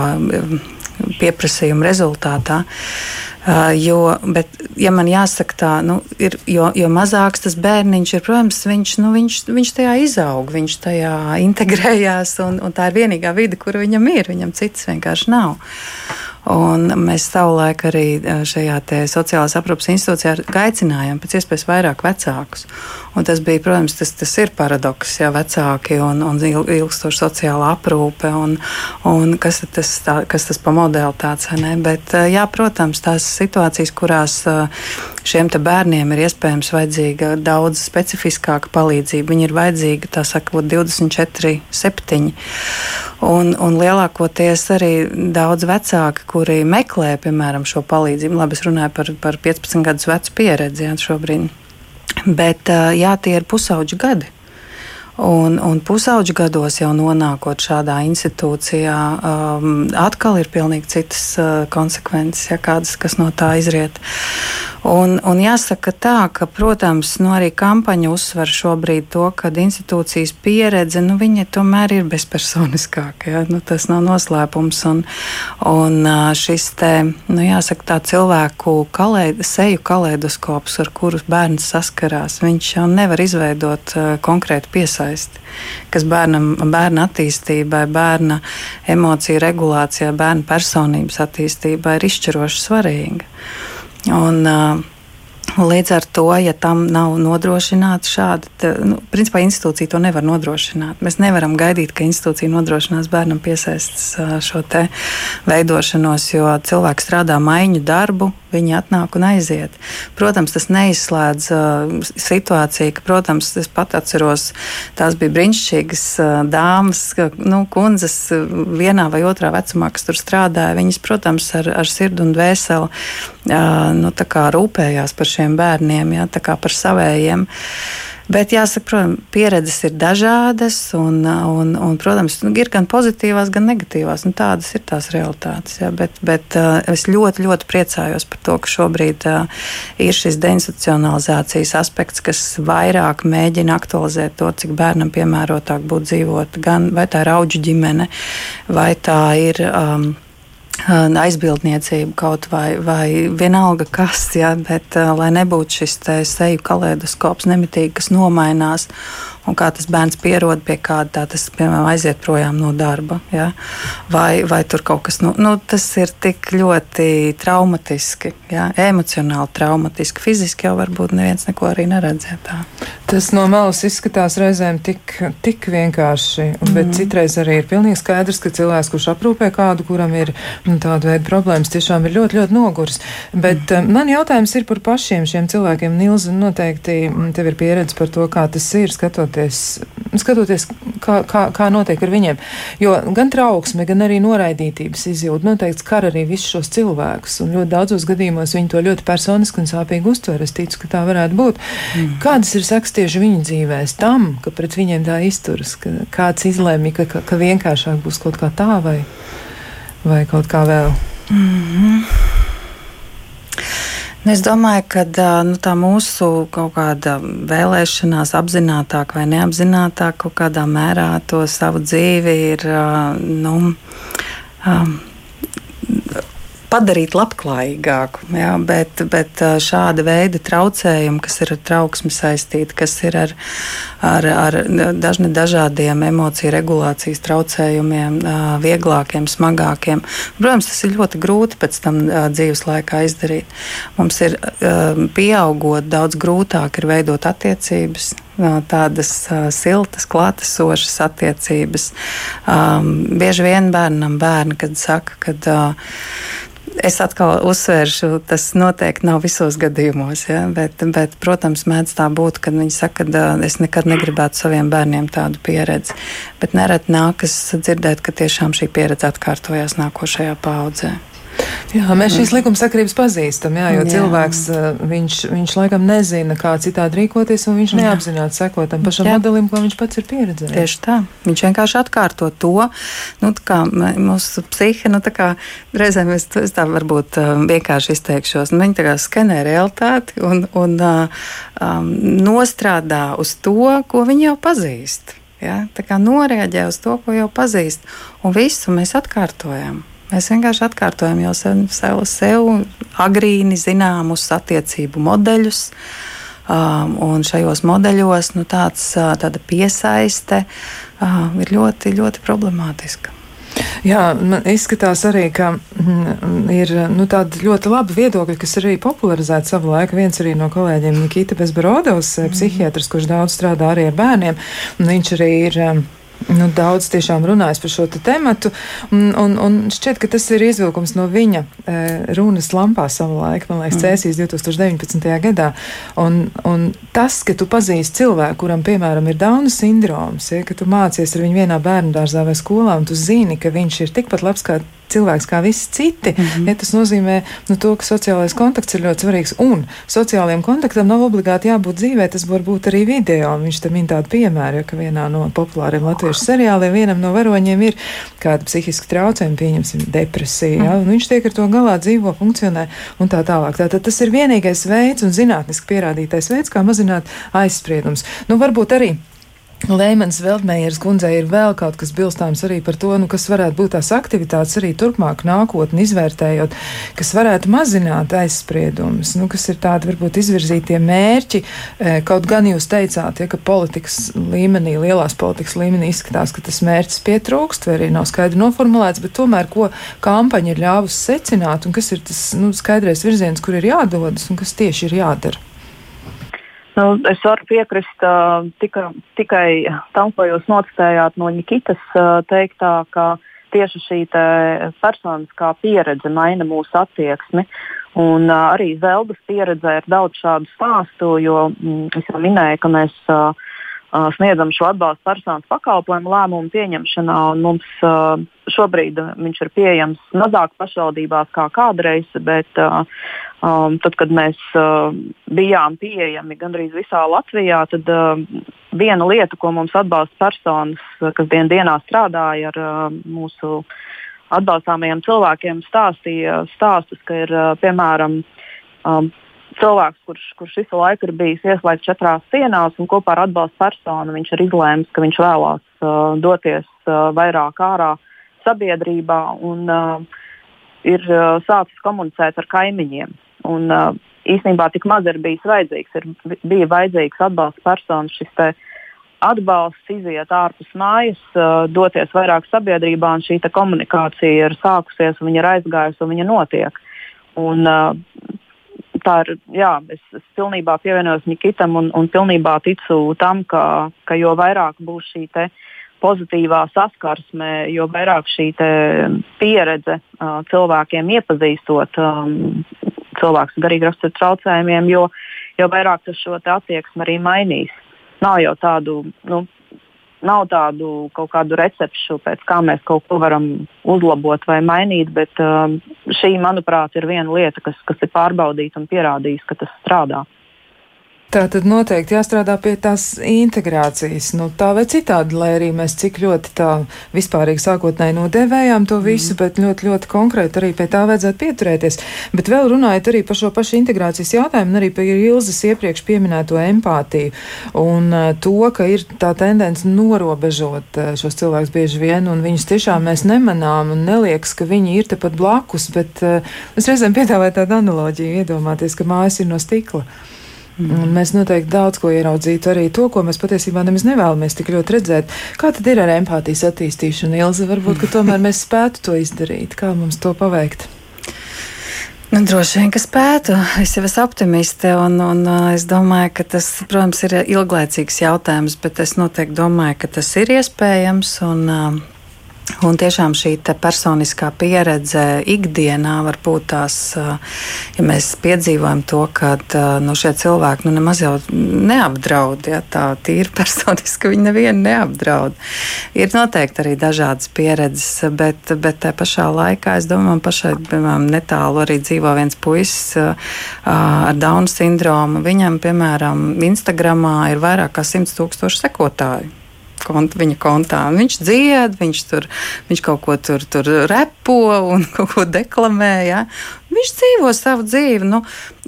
pieprasījumu rezultātā. Uh, jo, bet, ja man jāsaka tā, nu, ir, jo, jo mazāks tas bērniņš ir, protams, viņš, nu, viņš, viņš tajā izaug, viņš tajā integrējās, un, un tā ir vienīgā vide, kur viņam ir. Viņam cits vienkārši nav. Un mēs savulaik arī šajā sociālās aprūpas institūcijā aicinājām pēc iespējas vairāk vecākus. Un tas bija, protams, tas, tas ir paradoks, ja vecāki un, un ilgstoša sociāla aprūpe, un, un kas, tas, tā, kas tas pa modeli tāds, ne? Bet, jā, protams, tās situācijas, kurās šiem bērniem ir iespējams vajadzīga daudz specifiskāka palīdzība. Viņi ir vajadzīgi, tā sakot, 24, 7. Un, un lielākoties arī daudz vecāki, kuri meklē, piemēram, šo palīdzību. Labi, es runāju par, par 15 gadus vecu pieredzi jā, šobrīd. Bet jā, tie ir pusauģi gadi. Un, un pusauģu gados jau nonākot šādā institūcijā, um, atkal ir pilnīgi citas uh, konsekvences, ja kādas, kas no tā izriet. Un, un jāsaka tā, ka, protams, nu, arī kampaņa uzsver šobrīd to, ka institūcijas pieredze, nu, viņa tomēr ir bezpersoniskāka. Ja? Nu, tas nav noslēpums. Un, un šis te, nu, jāsaka, tā cilvēku kalēd, seju kaleidoskops, ar kuru bērns saskarās, viņš jau nevar izveidot uh, konkrētu piesaisti, kas bērnam, bērna attīstībai, bērna emociju regulācijā, bērna personības attīstībai ir izšķiroši svarīga. Un, uh, Līdz ar to, ja tam nav nodrošināta šāda, nu, principā institūcija to nevar nodrošināt. Mēs nevaram gaidīt, ka institūcija nodrošinās bērnam piesaistas šo te veidošanos, jo cilvēks strādā maiņu darbu, viņi atnāk un aiziet. Protams, tas neizslēdz uh, situāciju, ka, protams, es pat atceros, tās bija brīnišķīgas uh, dāmas, ka, nu, kundzes vienā vai otrā vecumā, kas tur strādāja. Viņas, protams, ar, ar sirdi un dvēseli uh, nu, rūpējās par šiem bērniem, ja, par savējiem. Uh, Bet jāsaka, protams, pieredzes ir dažādas, un, un, un protams, nu, ir gan pozitīvās, gan negatīvās. Nu, tādas ir tās realitātes. Ja, bet, bet uh, es ļoti, ļoti priecājos par to, ka šobrīd uh, ir šis deinstitucionalizācijas aspekts, kas vairāk mēģina aktualizēt to, cik bērnam piemērotāk būtu dzīvot. Gan vai tā ir auģu ģimene, vai tā ir. Um, aizbildniecību kaut vai, vai vienalga kas, ja, bet lai nebūtu šis seju kaleidoskops nemitīgi, kas nomainās un kā tas bērns pierod pie kāda, tā tas, piemēram, aiziet projām no darba. Ja? Vai, vai tur kaut kas, nu, nu, tas ir tik ļoti traumatiski, ja? emocionāli traumatiski. Fiziski jau varbūt neviens neko arī neredzēja tā. Tas no malas izskatās reizēm tik, tik vienkārši, bet mm. citreiz arī ir pilnīgi skaidrs, ka cilvēks, kurš aprūpē kādu, kuram ir nu, tāda veida problēmas, tiešām ir ļoti, ļoti nogurs. Bet mm. man jautājums ir par pašiem šiem cilvēkiem. Nilza, noteikti tev ir pieredze par to, kā tas ir skatot skatoties, skatoties kā, kā, kā notiek ar viņiem. Jo gan trauksme, gan arī noraidītības izjūta noteikti skar arī visus šos cilvēkus. Un ļoti daudzos gadījumos viņi to ļoti personiski un sāpīgi uztver. Es ticu, ka tā varētu būt. Mm. Kādas ir sekas tieši viņu dzīvēs tam, ka pret viņiem tā izturas, ka kāds izlēma, ka, ka, ka vienkāršāk būs kaut kā tā vai, vai kaut kā vēl? Mm -hmm. Es domāju, ka nu, tā mūsu kaut kāda vēlēšanās apzinātāk vai neapzinātāk kaut kādā mērā to savu dzīvi ir. Nu, um, padarīt labklājīgāku. Jā, bet, bet šāda veida traucējumi, kas ir ar trauksmi saistīti, kas ir ar, ar, ar dažne dažādiem emociju regulācijas traucējumiem, vieglākiem, smagākiem, protams, tas ir ļoti grūti pēc tam dzīves laikā izdarīt. Mums ir pieaugot daudz grūtāk ir veidot attiecības, tādas siltas, klātesošas attiecības. Um, bieži vien bērnam bērni, kad saka, ka uh, Es atkal uzsvēršu, tas noteikti nav visos gadījumos, ja? bet, bet, protams, mēdz tā būt, kad viņi saka, ka es nekad negribētu saviem bērniem tādu pieredzi. Bet nereti nākas dzirdēt, ka tiešām šī pieredze atkārtojas nākošajā paudzē. Jā, mēs šīs likumsakrības pazīstam, jā, jo jā. cilvēks eh, viņš, viņš laikam nezina, kā citādi rīkoties, un viņš neapzināti seko tam pašam jā. modelim, ko viņš pats ir pieredzējis. Tieši tā. Viņš vienkārši atkārto to, nu, kā mūsu psihe, nu, tā kā reizēm es, es tā varbūt eh, vienkārši izteikšos, nu, viņi tā kā skenē realitāti un, un um, nostrādā uz to, ko viņi jau pazīst. Ja? Tā kā noreaģē uz to, ko jau pazīst, un visu mēs atkārtojam. Mēs vienkārši atkārtojam jau sev, sev, sev agrīni zināmus attiecību modeļus. Um, un šajos modeļos nu, tāds, tāda piesaiste uh, ir ļoti, ļoti problemātiska. Jā, man izskatās arī, ka mm, ir nu, tādi ļoti labi viedokļi, kas arī popularizēti savu laiku. Viens arī no kolēģiem Nikita Bezbarodovs, mm. psihiatrs, kurš daudz strādā arī ar bērniem. Viņš arī ir. Um, nu, daudz tiešām runājis par šo tematu, un, un, un šķiet, ka tas ir izvilkums no viņa e, runas lampā savulaik, man liekas, mm. Cēsīs 2019. gadā. Un, un tas, ka tu pazīsti cilvēku, kuram, piemēram, ir Dauna sindroms, ja, ka tu mācies ar viņu vienā bērnu dārzā vai skolā, un tu zini, ka viņš ir tikpat labs kā cilvēks kā visi citi. Mm -hmm. ja, tas nozīmē nu, to, ka sociālais kontakts ir ļoti svarīgs. Un sociālajiem kontaktam nav obligāti jābūt dzīvē, tas var būt arī video. Viņš tam min tādu piemēru, ja, ka vienā no populāriem latviešu seriāliem vienam no varoņiem ir kāda psihiska traucējuma, pieņemsim, depresija. Ja, viņš tiek ar to galā, dzīvo, funkcionē un tā tālāk. Tātad tas ir vienīgais veids un zinātniski pierādītais veids, kā mazināt aizspriedums. Nu, varbūt arī Lēmans Veltmējers kundzei ir vēl kaut kas bilstāms arī par to, nu, kas varētu būt tās aktivitātes arī turpmāk nākotni izvērtējot, kas varētu mazināt aizspriedumus, nu, kas ir tādi varbūt izvirzītie mērķi. E, kaut gan jūs teicāt, ja, ka politikas līmenī, lielās politikas līmenī izskatās, ka tas mērķis pietrūkst vai arī nav skaidri noformulēts, bet tomēr, ko kampaņa ir ļāvusi secināt un kas ir tas nu, skaidrais virziens, kur ir jādodas un kas tieši ir jādara. Nu, es varu piekrist uh, tika, tikai tam, ko jūs nocitējāt no Nikitas uh, teiktā, ka tieši šī personiskā pieredze maina mūsu attieksmi. Un, uh, arī Zeldas pieredzē ir daudz šādu stāstu, jo mm, es jau minēju, ka mēs uh, sniedzam šo atbalstu personas pakalpojumu lēmumu pieņemšanā. Mums uh, šobrīd viņš ir pieejams mazāk pašvaldībās kā kādreiz, bet uh, um, tad, kad mēs uh, bijām pieejami gandrīz visā Latvijā, tad uh, viena lieta, ko mums atbalsta personas, kas dien dienā strādāja ar uh, mūsu atbalstāmajiem cilvēkiem, stāstīja stāstus, ka ir uh, piemēram um, cilvēks, kurš, kurš visu laiku ir bijis ieslēgts četrās sienās un kopā ar atbalstu personu viņš ir izlēmis, ka viņš vēlās uh, doties uh, vairāk ārā sabiedrībā un uh, ir uh, sācis komunicēt ar kaimiņiem. Un, uh, īsnībā tik maz ir bijis vajadzīgs. Ir, bija vajadzīgs atbalsta personas, šis atbalsts iziet ārpus mājas, uh, doties vairāk sabiedrībā, un šī komunikācija ir sākusies, viņa ir aizgājusi un viņa notiek. Un, uh, tā ir, jā, es, es pilnībā pievienojos Nikitam un, un pilnībā ticu tam, ka, ka jo vairāk būs šī pozitīvā saskarsme, jo vairāk šī pieredze uh, cilvēkiem iepazīstot um, cilvēkus ar garīgi rakstura traucējumiem, jo, jo vairāk tas šo attieksmi arī mainīs. Nav jau tādu nu, nav tādu kaut kādu recepšu, pēc kā mēs kaut ko varam uzlabot vai mainīt, bet um, šī, manuprāt, ir viena lieta, kas, kas ir pārbaudīta un pierādījusi, ka tas strādā. Tā tad noteikti jāstrādā pie tās integrācijas, nu, tā vai citādi, lai arī mēs cik ļoti tā vispārīgi sākotnēji nodēvējām to visu, mm. bet ļoti, ļoti konkrēti arī pie tā vajadzētu pieturēties. Bet vēl runājot arī par šo pašu integrācijas jautājumu arī par Ilzas iepriekš pieminēto empātiju un uh, to, ka ir tā tendence norobežot uh, šos cilvēkus bieži vien, un viņus tiešām mēs nemanām un neliekas, ka viņi ir tepat blakus, bet uh, es reizēm piedāvāju tādu analoģiju, iedomāties, ka mājas ir no stikla. Un mēs noteikti daudz ko ieraudzītu, arī to, ko mēs patiesībā nemaz nevēlamies tik ļoti redzēt. Kā tad ir ar empātijas attīstīšanu, Ilze? Varbūt, ka tomēr mēs spētu to izdarīt. Kā mums to paveikt? Nu, droši vien, ka spētu. Es jau esmu optimiste, un, un es domāju, ka tas, protams, ir ilglaicīgs jautājums, bet es noteikti domāju, ka tas ir iespējams. Un, Un tiešām šī personiskā pieredze ikdienā var būt tās, ja mēs piedzīvojam to, ka nu, šie cilvēki nu, nemaz jau neapdraud, ja tā tīri personiski viņi nevienu neapdraud. Ir noteikti arī dažādas pieredzes, bet, bet tā pašā laikā es domāju, man pašai piemēram, netālu arī dzīvo viens puisis ar Dauna sindromu. Viņam, piemēram, Instagramā ir vairāk kā 100 tūkstoši sekotāju konta, viņa kontā. Un viņš dzied, viņš, tur, viņš kaut ko tur, tur repo un kaut ko deklamē. Ja? Viņš dzīvo savu dzīvi, nu,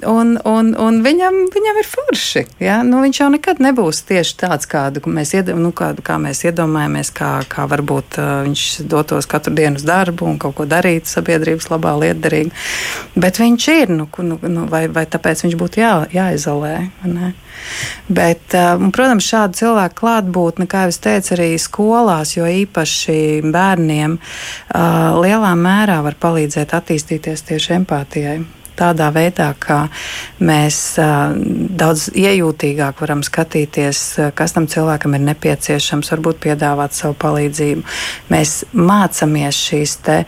un, un, un viņam, viņam ir forši. Ja? Nu, viņš jau nekad nebūs tieši tāds, kādu mēs, iedom, nu, kādu, kā mēs iedomājamies, kā, kā varbūt uh, viņš dotos katru dienu uz darbu un kaut ko darītu sabiedrības labā, lietderīgi. Bet viņš ir, nu, nu, nu, vai, vai tāpēc viņš būtu jā, jāizolē. Bet, un, protams, šādu cilvēku klātbūtne, kā jau es teicu, arī skolās, jo īpaši bērniem uh, lielā mērā var palīdzēt attīstīties tieši empātija empātijai. Tādā veidā, ka mēs daudz iejūtīgāk varam skatīties, kas tam cilvēkam ir nepieciešams, varbūt piedāvāt savu palīdzību. Mēs mācāmies šīs te,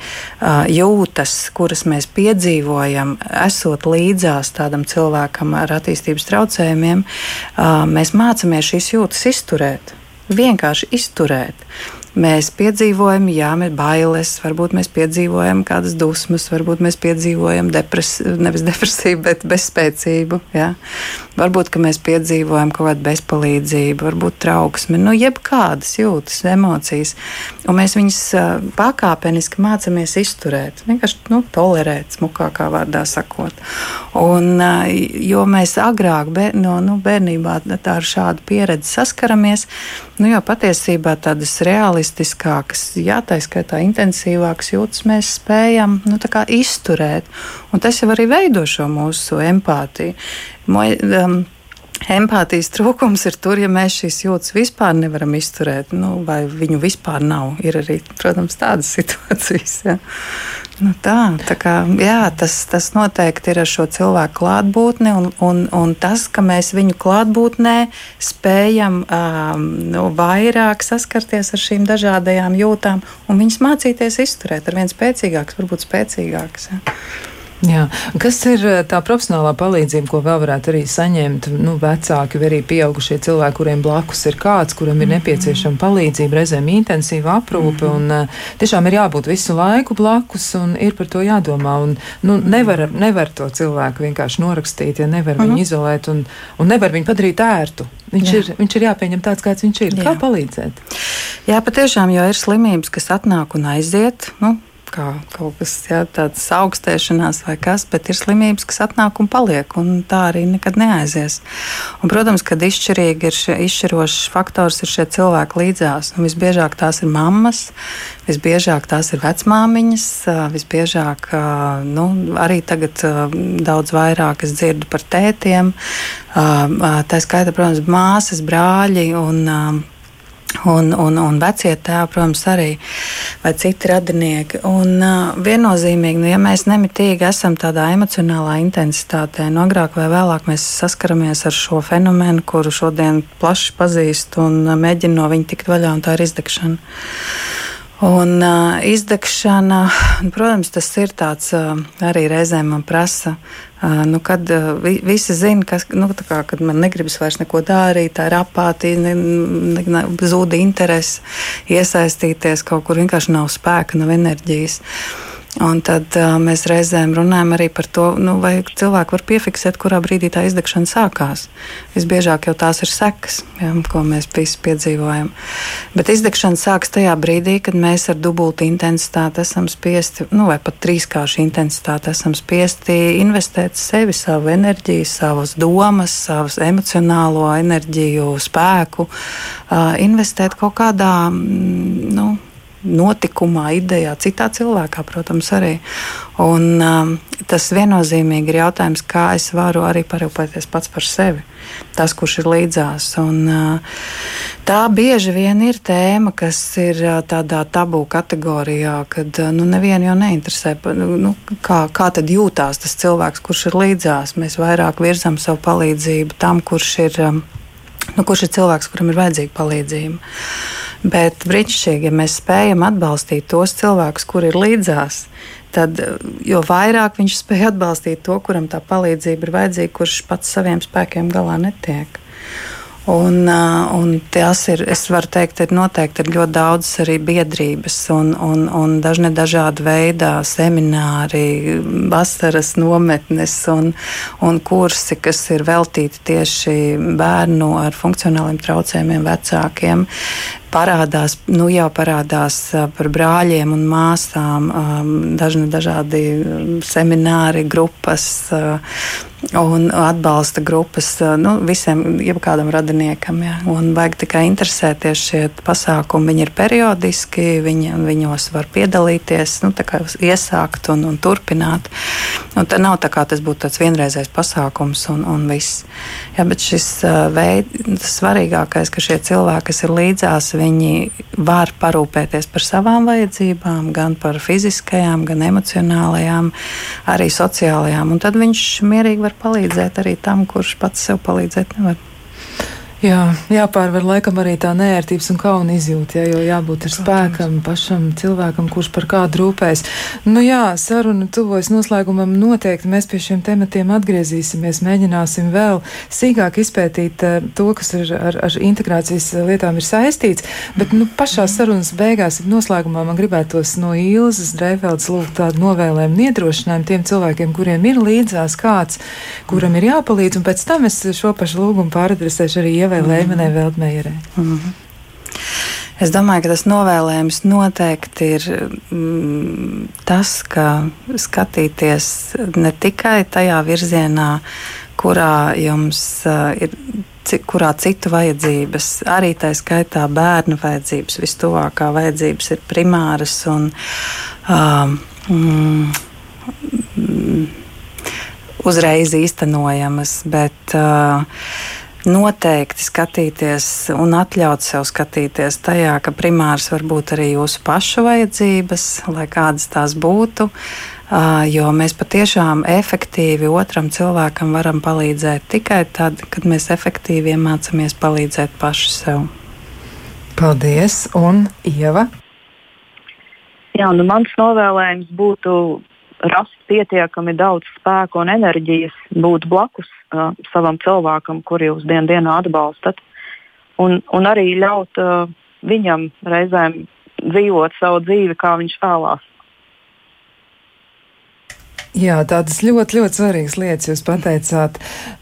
jūtas, kuras mēs piedzīvojam, esot līdzās tādam cilvēkam ar attīstības traucējumiem. Mēs mācāmies šīs jūtas izturēt vienkārši izturēt. Mēs piedzīvojam, jā, mēs bailes, varbūt mēs piedzīvojam kādas dusmas, varbūt mēs piedzīvojam depresiju, nevis depresiju, bet bezspēcību. Jā. Varbūt mēs piedzīvojam kaut kādu bezpalīdzību, varbūt trauksmi, nu, jebkādas jūtas, emocijas. Un mēs viņus pakāpeniski mācāmies izturēt, vienkārši nu, tolerēt, smukākā vārdā sakot. Un, jo mēs agrāk no, nu, bērnībā ar šādu pieredzi saskaramies, nu, jau patiesībā tādas realistiskākas, jā, tā skaitā intensīvākas jūtas mēs spējam nu, izturēt. Un tas jau arī veido šo mūsu empātiju. Moj, um, Empātijas trūkums ir tur, ja mēs šīs jūtas vispār nevaram izturēt, nu, vai viņu vispār nav. Ir arī, protams, tādas situācijas. Ja. Nu tā, tā kā, jā, tas, tas noteikti ir ar šo cilvēku klātbūtni, un, un, un tas, ka mēs viņu klātbūtnē spējam um, nu, vairāk saskarties ar šīm dažādajām jūtām un viņas mācīties izturēt ar vien spēcīgākas, varbūt spēcīgākas. Ja. Jā. Kas ir eh, tā profesionālā palīdzība, ko vēl varētu arī saņemt nu, vecāki vai arī pieaugušie cilvēki, kuriem blakus ir kāds, kuram ir mhm. nepieciešama palīdzība, reizēm intensīva aprūpe, mm -hmm. un uh, tiešām ir jābūt visu laiku blakus un ir par to jādomā. Un, nu, nevar, nevar to cilvēku vienkārši norakstīt, ja nevar mm -hmm. viņu mhm. izolēt un, un nevar viņu padarīt ērtu. Viņš, Jā. ir, viņš ir jāpieņem tāds, kāds viņš ir. Jā. Kā palīdzēt? Jā, patiešām jau ir slimības, kas atnāk un aiziet. Nu, kā kaut kas jā, tāds augstēšanās vai kas, bet ir slimības, kas atnāk un paliek, un tā arī nekad neaizies. Un, protams, kad izšķirīgi ir šie, izšķirošs faktors ir šie cilvēki līdzās. Un visbiežāk tās ir mammas, visbiežāk tās ir vecmāmiņas, visbiežāk nu, arī tagad daudz vairāk es dzirdu par tētiem. Tā skaita, protams, māsas, brāļi un Un, un, un vecie tēvi, protams, arī vai citi radinieki. Un, uh, viennozīmīgi, nu, ja mēs nemitīgi esam tādā emocionālā intensitātē, no nu, agrāk vai vēlāk mēs saskaramies ar šo fenomenu, kuru šodien plaši pazīst un mēģina no viņa tikt vaļā, un tā ir izdegšana. Un uh, izdegšana, protams, tas ir tāds uh, arī reizēm man prasa Nu, kad vi, visi zina, kas, nu, kā, kad man negribas vairs neko darīt, tā ir apātija, ne, ne, ne, zūd interesi iesaistīties kaut kur, vienkārši nav spēka, nav enerģijas. Un tad uh, mēs reizēm runājam arī par to, nu, vai cilvēki var piefiksēt, kurā brīdī tā izdegšana sākās. Visbiežāk jau tās ir sekas, ja, ko mēs visi piedzīvojam. Bet izdegšana sākas tajā brīdī, kad mēs ar dubultu intensitāti esam spiesti, nu, vai pat trīskāršu intensitāti esam spiesti investēt sevi, savu enerģiju, savas domas, savas emocionālo enerģiju, spēku, uh, investēt kaut kādā, nu, notikumā, idejā, citā cilvēkā, protams, arī. Un, um, tas viennozīmīgi ir jautājums, kā es varu arī parūpēties pats par sevi, tas, kurš ir līdzās. Un, uh, tā bieži vien ir tēma, kas ir uh, tādā tabū kategorijā, kad uh, nu, nevienu jau neinteresē, nu, nu, kā, kā tad jūtās tas cilvēks, kurš ir līdzās. Mēs vairāk virzam savu palīdzību tam, kurš ir, um, nu, kurš ir cilvēks, kuram ir vajadzīga palīdzība. Bet brīnišķīgi, ja mēs spējam atbalstīt tos cilvēkus, kuri ir līdzās, tad jo vairāk viņš spēj atbalstīt to, kuram tā palīdzība ir vajadzīga, kurš pats saviem spēkiem galā netiek. Un, un tas ir, es varu teikt, ir noteikti ir ļoti daudz arī biedrības un, un, un dažne dažādi veidā semināri, vasaras nometnes un, un kursi, kas ir veltīti tieši bērnu ar funkcionāliem traucējumiem vecākiem parādās, nu jau parādās par brāļiem un māsām, dažni dažādi semināri, grupas un atbalsta grupas nu, visiem, jebkādam radiniekam. Ja. Un vajag tikai interesēties šie pasākumi. Viņi ir periodiski, viņi, viņos var piedalīties, nu, iesākt un, un turpināt. Un tā nav tā kā tas būtu tāds vienreizējs pasākums un, un viss. Ja, bet šis veids, svarīgākais, ka šie cilvēki, kas ir līdzās, viņi var parūpēties par savām vajadzībām, gan par fiziskajām, gan emocionālajām, arī sociālajām. Un tad viņš mierīgi var palīdzēt arī tam, kurš pats sev palīdzēt nevar. Jā, jāpārvar laikam arī tā nērtības un kauna izjūta, ja, jo jābūt ar spēkam pašam cilvēkam, kurš par kādu rūpēs. Nu jā, saruna tuvojas noslēgumam. Noteikti mēs pie šiem tematiem atgriezīsimies, mēģināsim vēl sīkāk izpētīt uh, to, kas ar, ar, ar integrācijas lietām ir saistīts, bet nu, pašā sarunas beigās noslēgumā man gribētos no Ilzas Dreifelds lūgt tādu novēlējumu iedrošinājumu tiem cilvēkiem, kuriem ir līdzās kāds, kuram ir jāpalīdz, un pēc tam es šo pašu lūgumu pāradresēšu arī vai Lēmenē Veldmeierē. Mm -hmm. Es domāju, ka tas novēlējums noteikti ir mm, tas, ka skatīties ne tikai tajā virzienā, kurā jums uh, ir kurā citu vajadzības, arī tā skaitā bērnu vajadzības, vistuvākā vajadzības ir primāras un um, mm, uzreiz īstenojamas. Bet, uh, noteikti skatīties un atļaut sev skatīties tajā, ka primārs var būt arī jūsu pašu vajadzības, lai kādas tās būtu. Jo mēs patiešām efektīvi otram cilvēkam varam palīdzēt tikai tad, kad mēs efektīvi iemācāmies palīdzēt paši sev. Paldies, un Ieva! Jā, nu mans novēlējums būtu rast pietiekami daudz spēka un enerģijas, būt blakus uh, savam cilvēkam, kuru jūs dien dienā atbalstat, un, un arī ļaut uh, viņam reizēm dzīvot savu dzīvi, kā viņš vēlās. Jā, tādas ļoti, ļoti svarīgas lietas jūs pateicāt.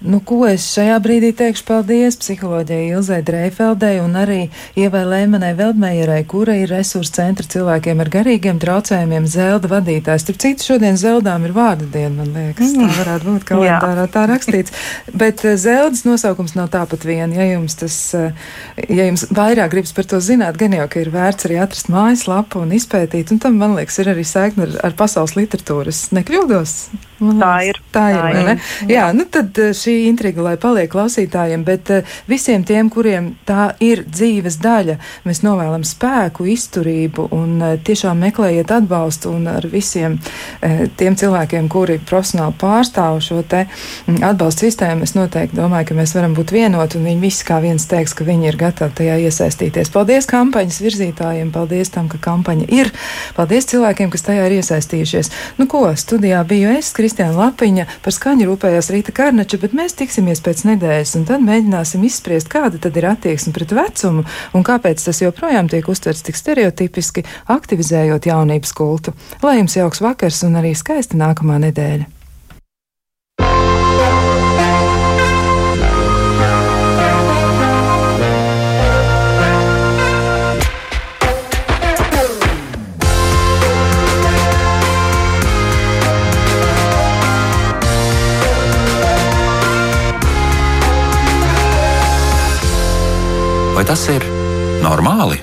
Nu, ko es šajā brīdī teikšu paldies psiholoģijai Ilzai Dreifeldei un arī Ievai Lēmanai Veldmejerai, kura ir resursu centra cilvēkiem ar garīgiem traucējumiem Zelda vadītājs. Tur citu šodien Zeldām ir vārda diena, man liekas. Tā mm. varētu būt kalendārā tā rakstīts. Bet eh, Zeldas nosaukums nav tāpat vien. Ja jums, tas, eh, ja jums vairāk gribas par to zināt, gan jau, ka ir vērts arī atrast mājaslapu un izpētīt, un tam, man liekas, ir arī saikne ar, ar pasaules literatūras. Nekļūdos? Gados. Tā ir. Tā ir. Tā ir. Jā. nu tad eh, šī intriga, lai paliek klausītājiem, bet eh, visiem tiem, kuriem tā ir dzīves daļa, mēs novēlam spēku, izturību un eh, tiešām meklējiet atbalstu un ar visiem tiem cilvēkiem, kuri profesionāli pārstāv šo te mm, atbalstu sistēmu, es noteikti domāju, ka mēs varam būt vienoti un viņi visi kā viens teiks, ka viņi ir gatavi tajā iesaistīties. Paldies kampaņas virzītājiem, paldies tam, ka kampaņa ir, paldies cilvēkiem, kas tajā ir iesaistījušies. Nu ko, studijā biju es, Kristiāna Lapiņa, par skaņu rūpējās Rīta Karnača, bet mēs tiksimies pēc nedēļas un tad mēģināsim izspriest, kāda tad ir attieksme pret vecumu un kāpēc tas joprojām tiek uztverts tik stereotipiski, aktivizējot jaunības kultu. Lai jums jauks vakars un arī skaista nākamā nedēļa! Vai tas ir normāli?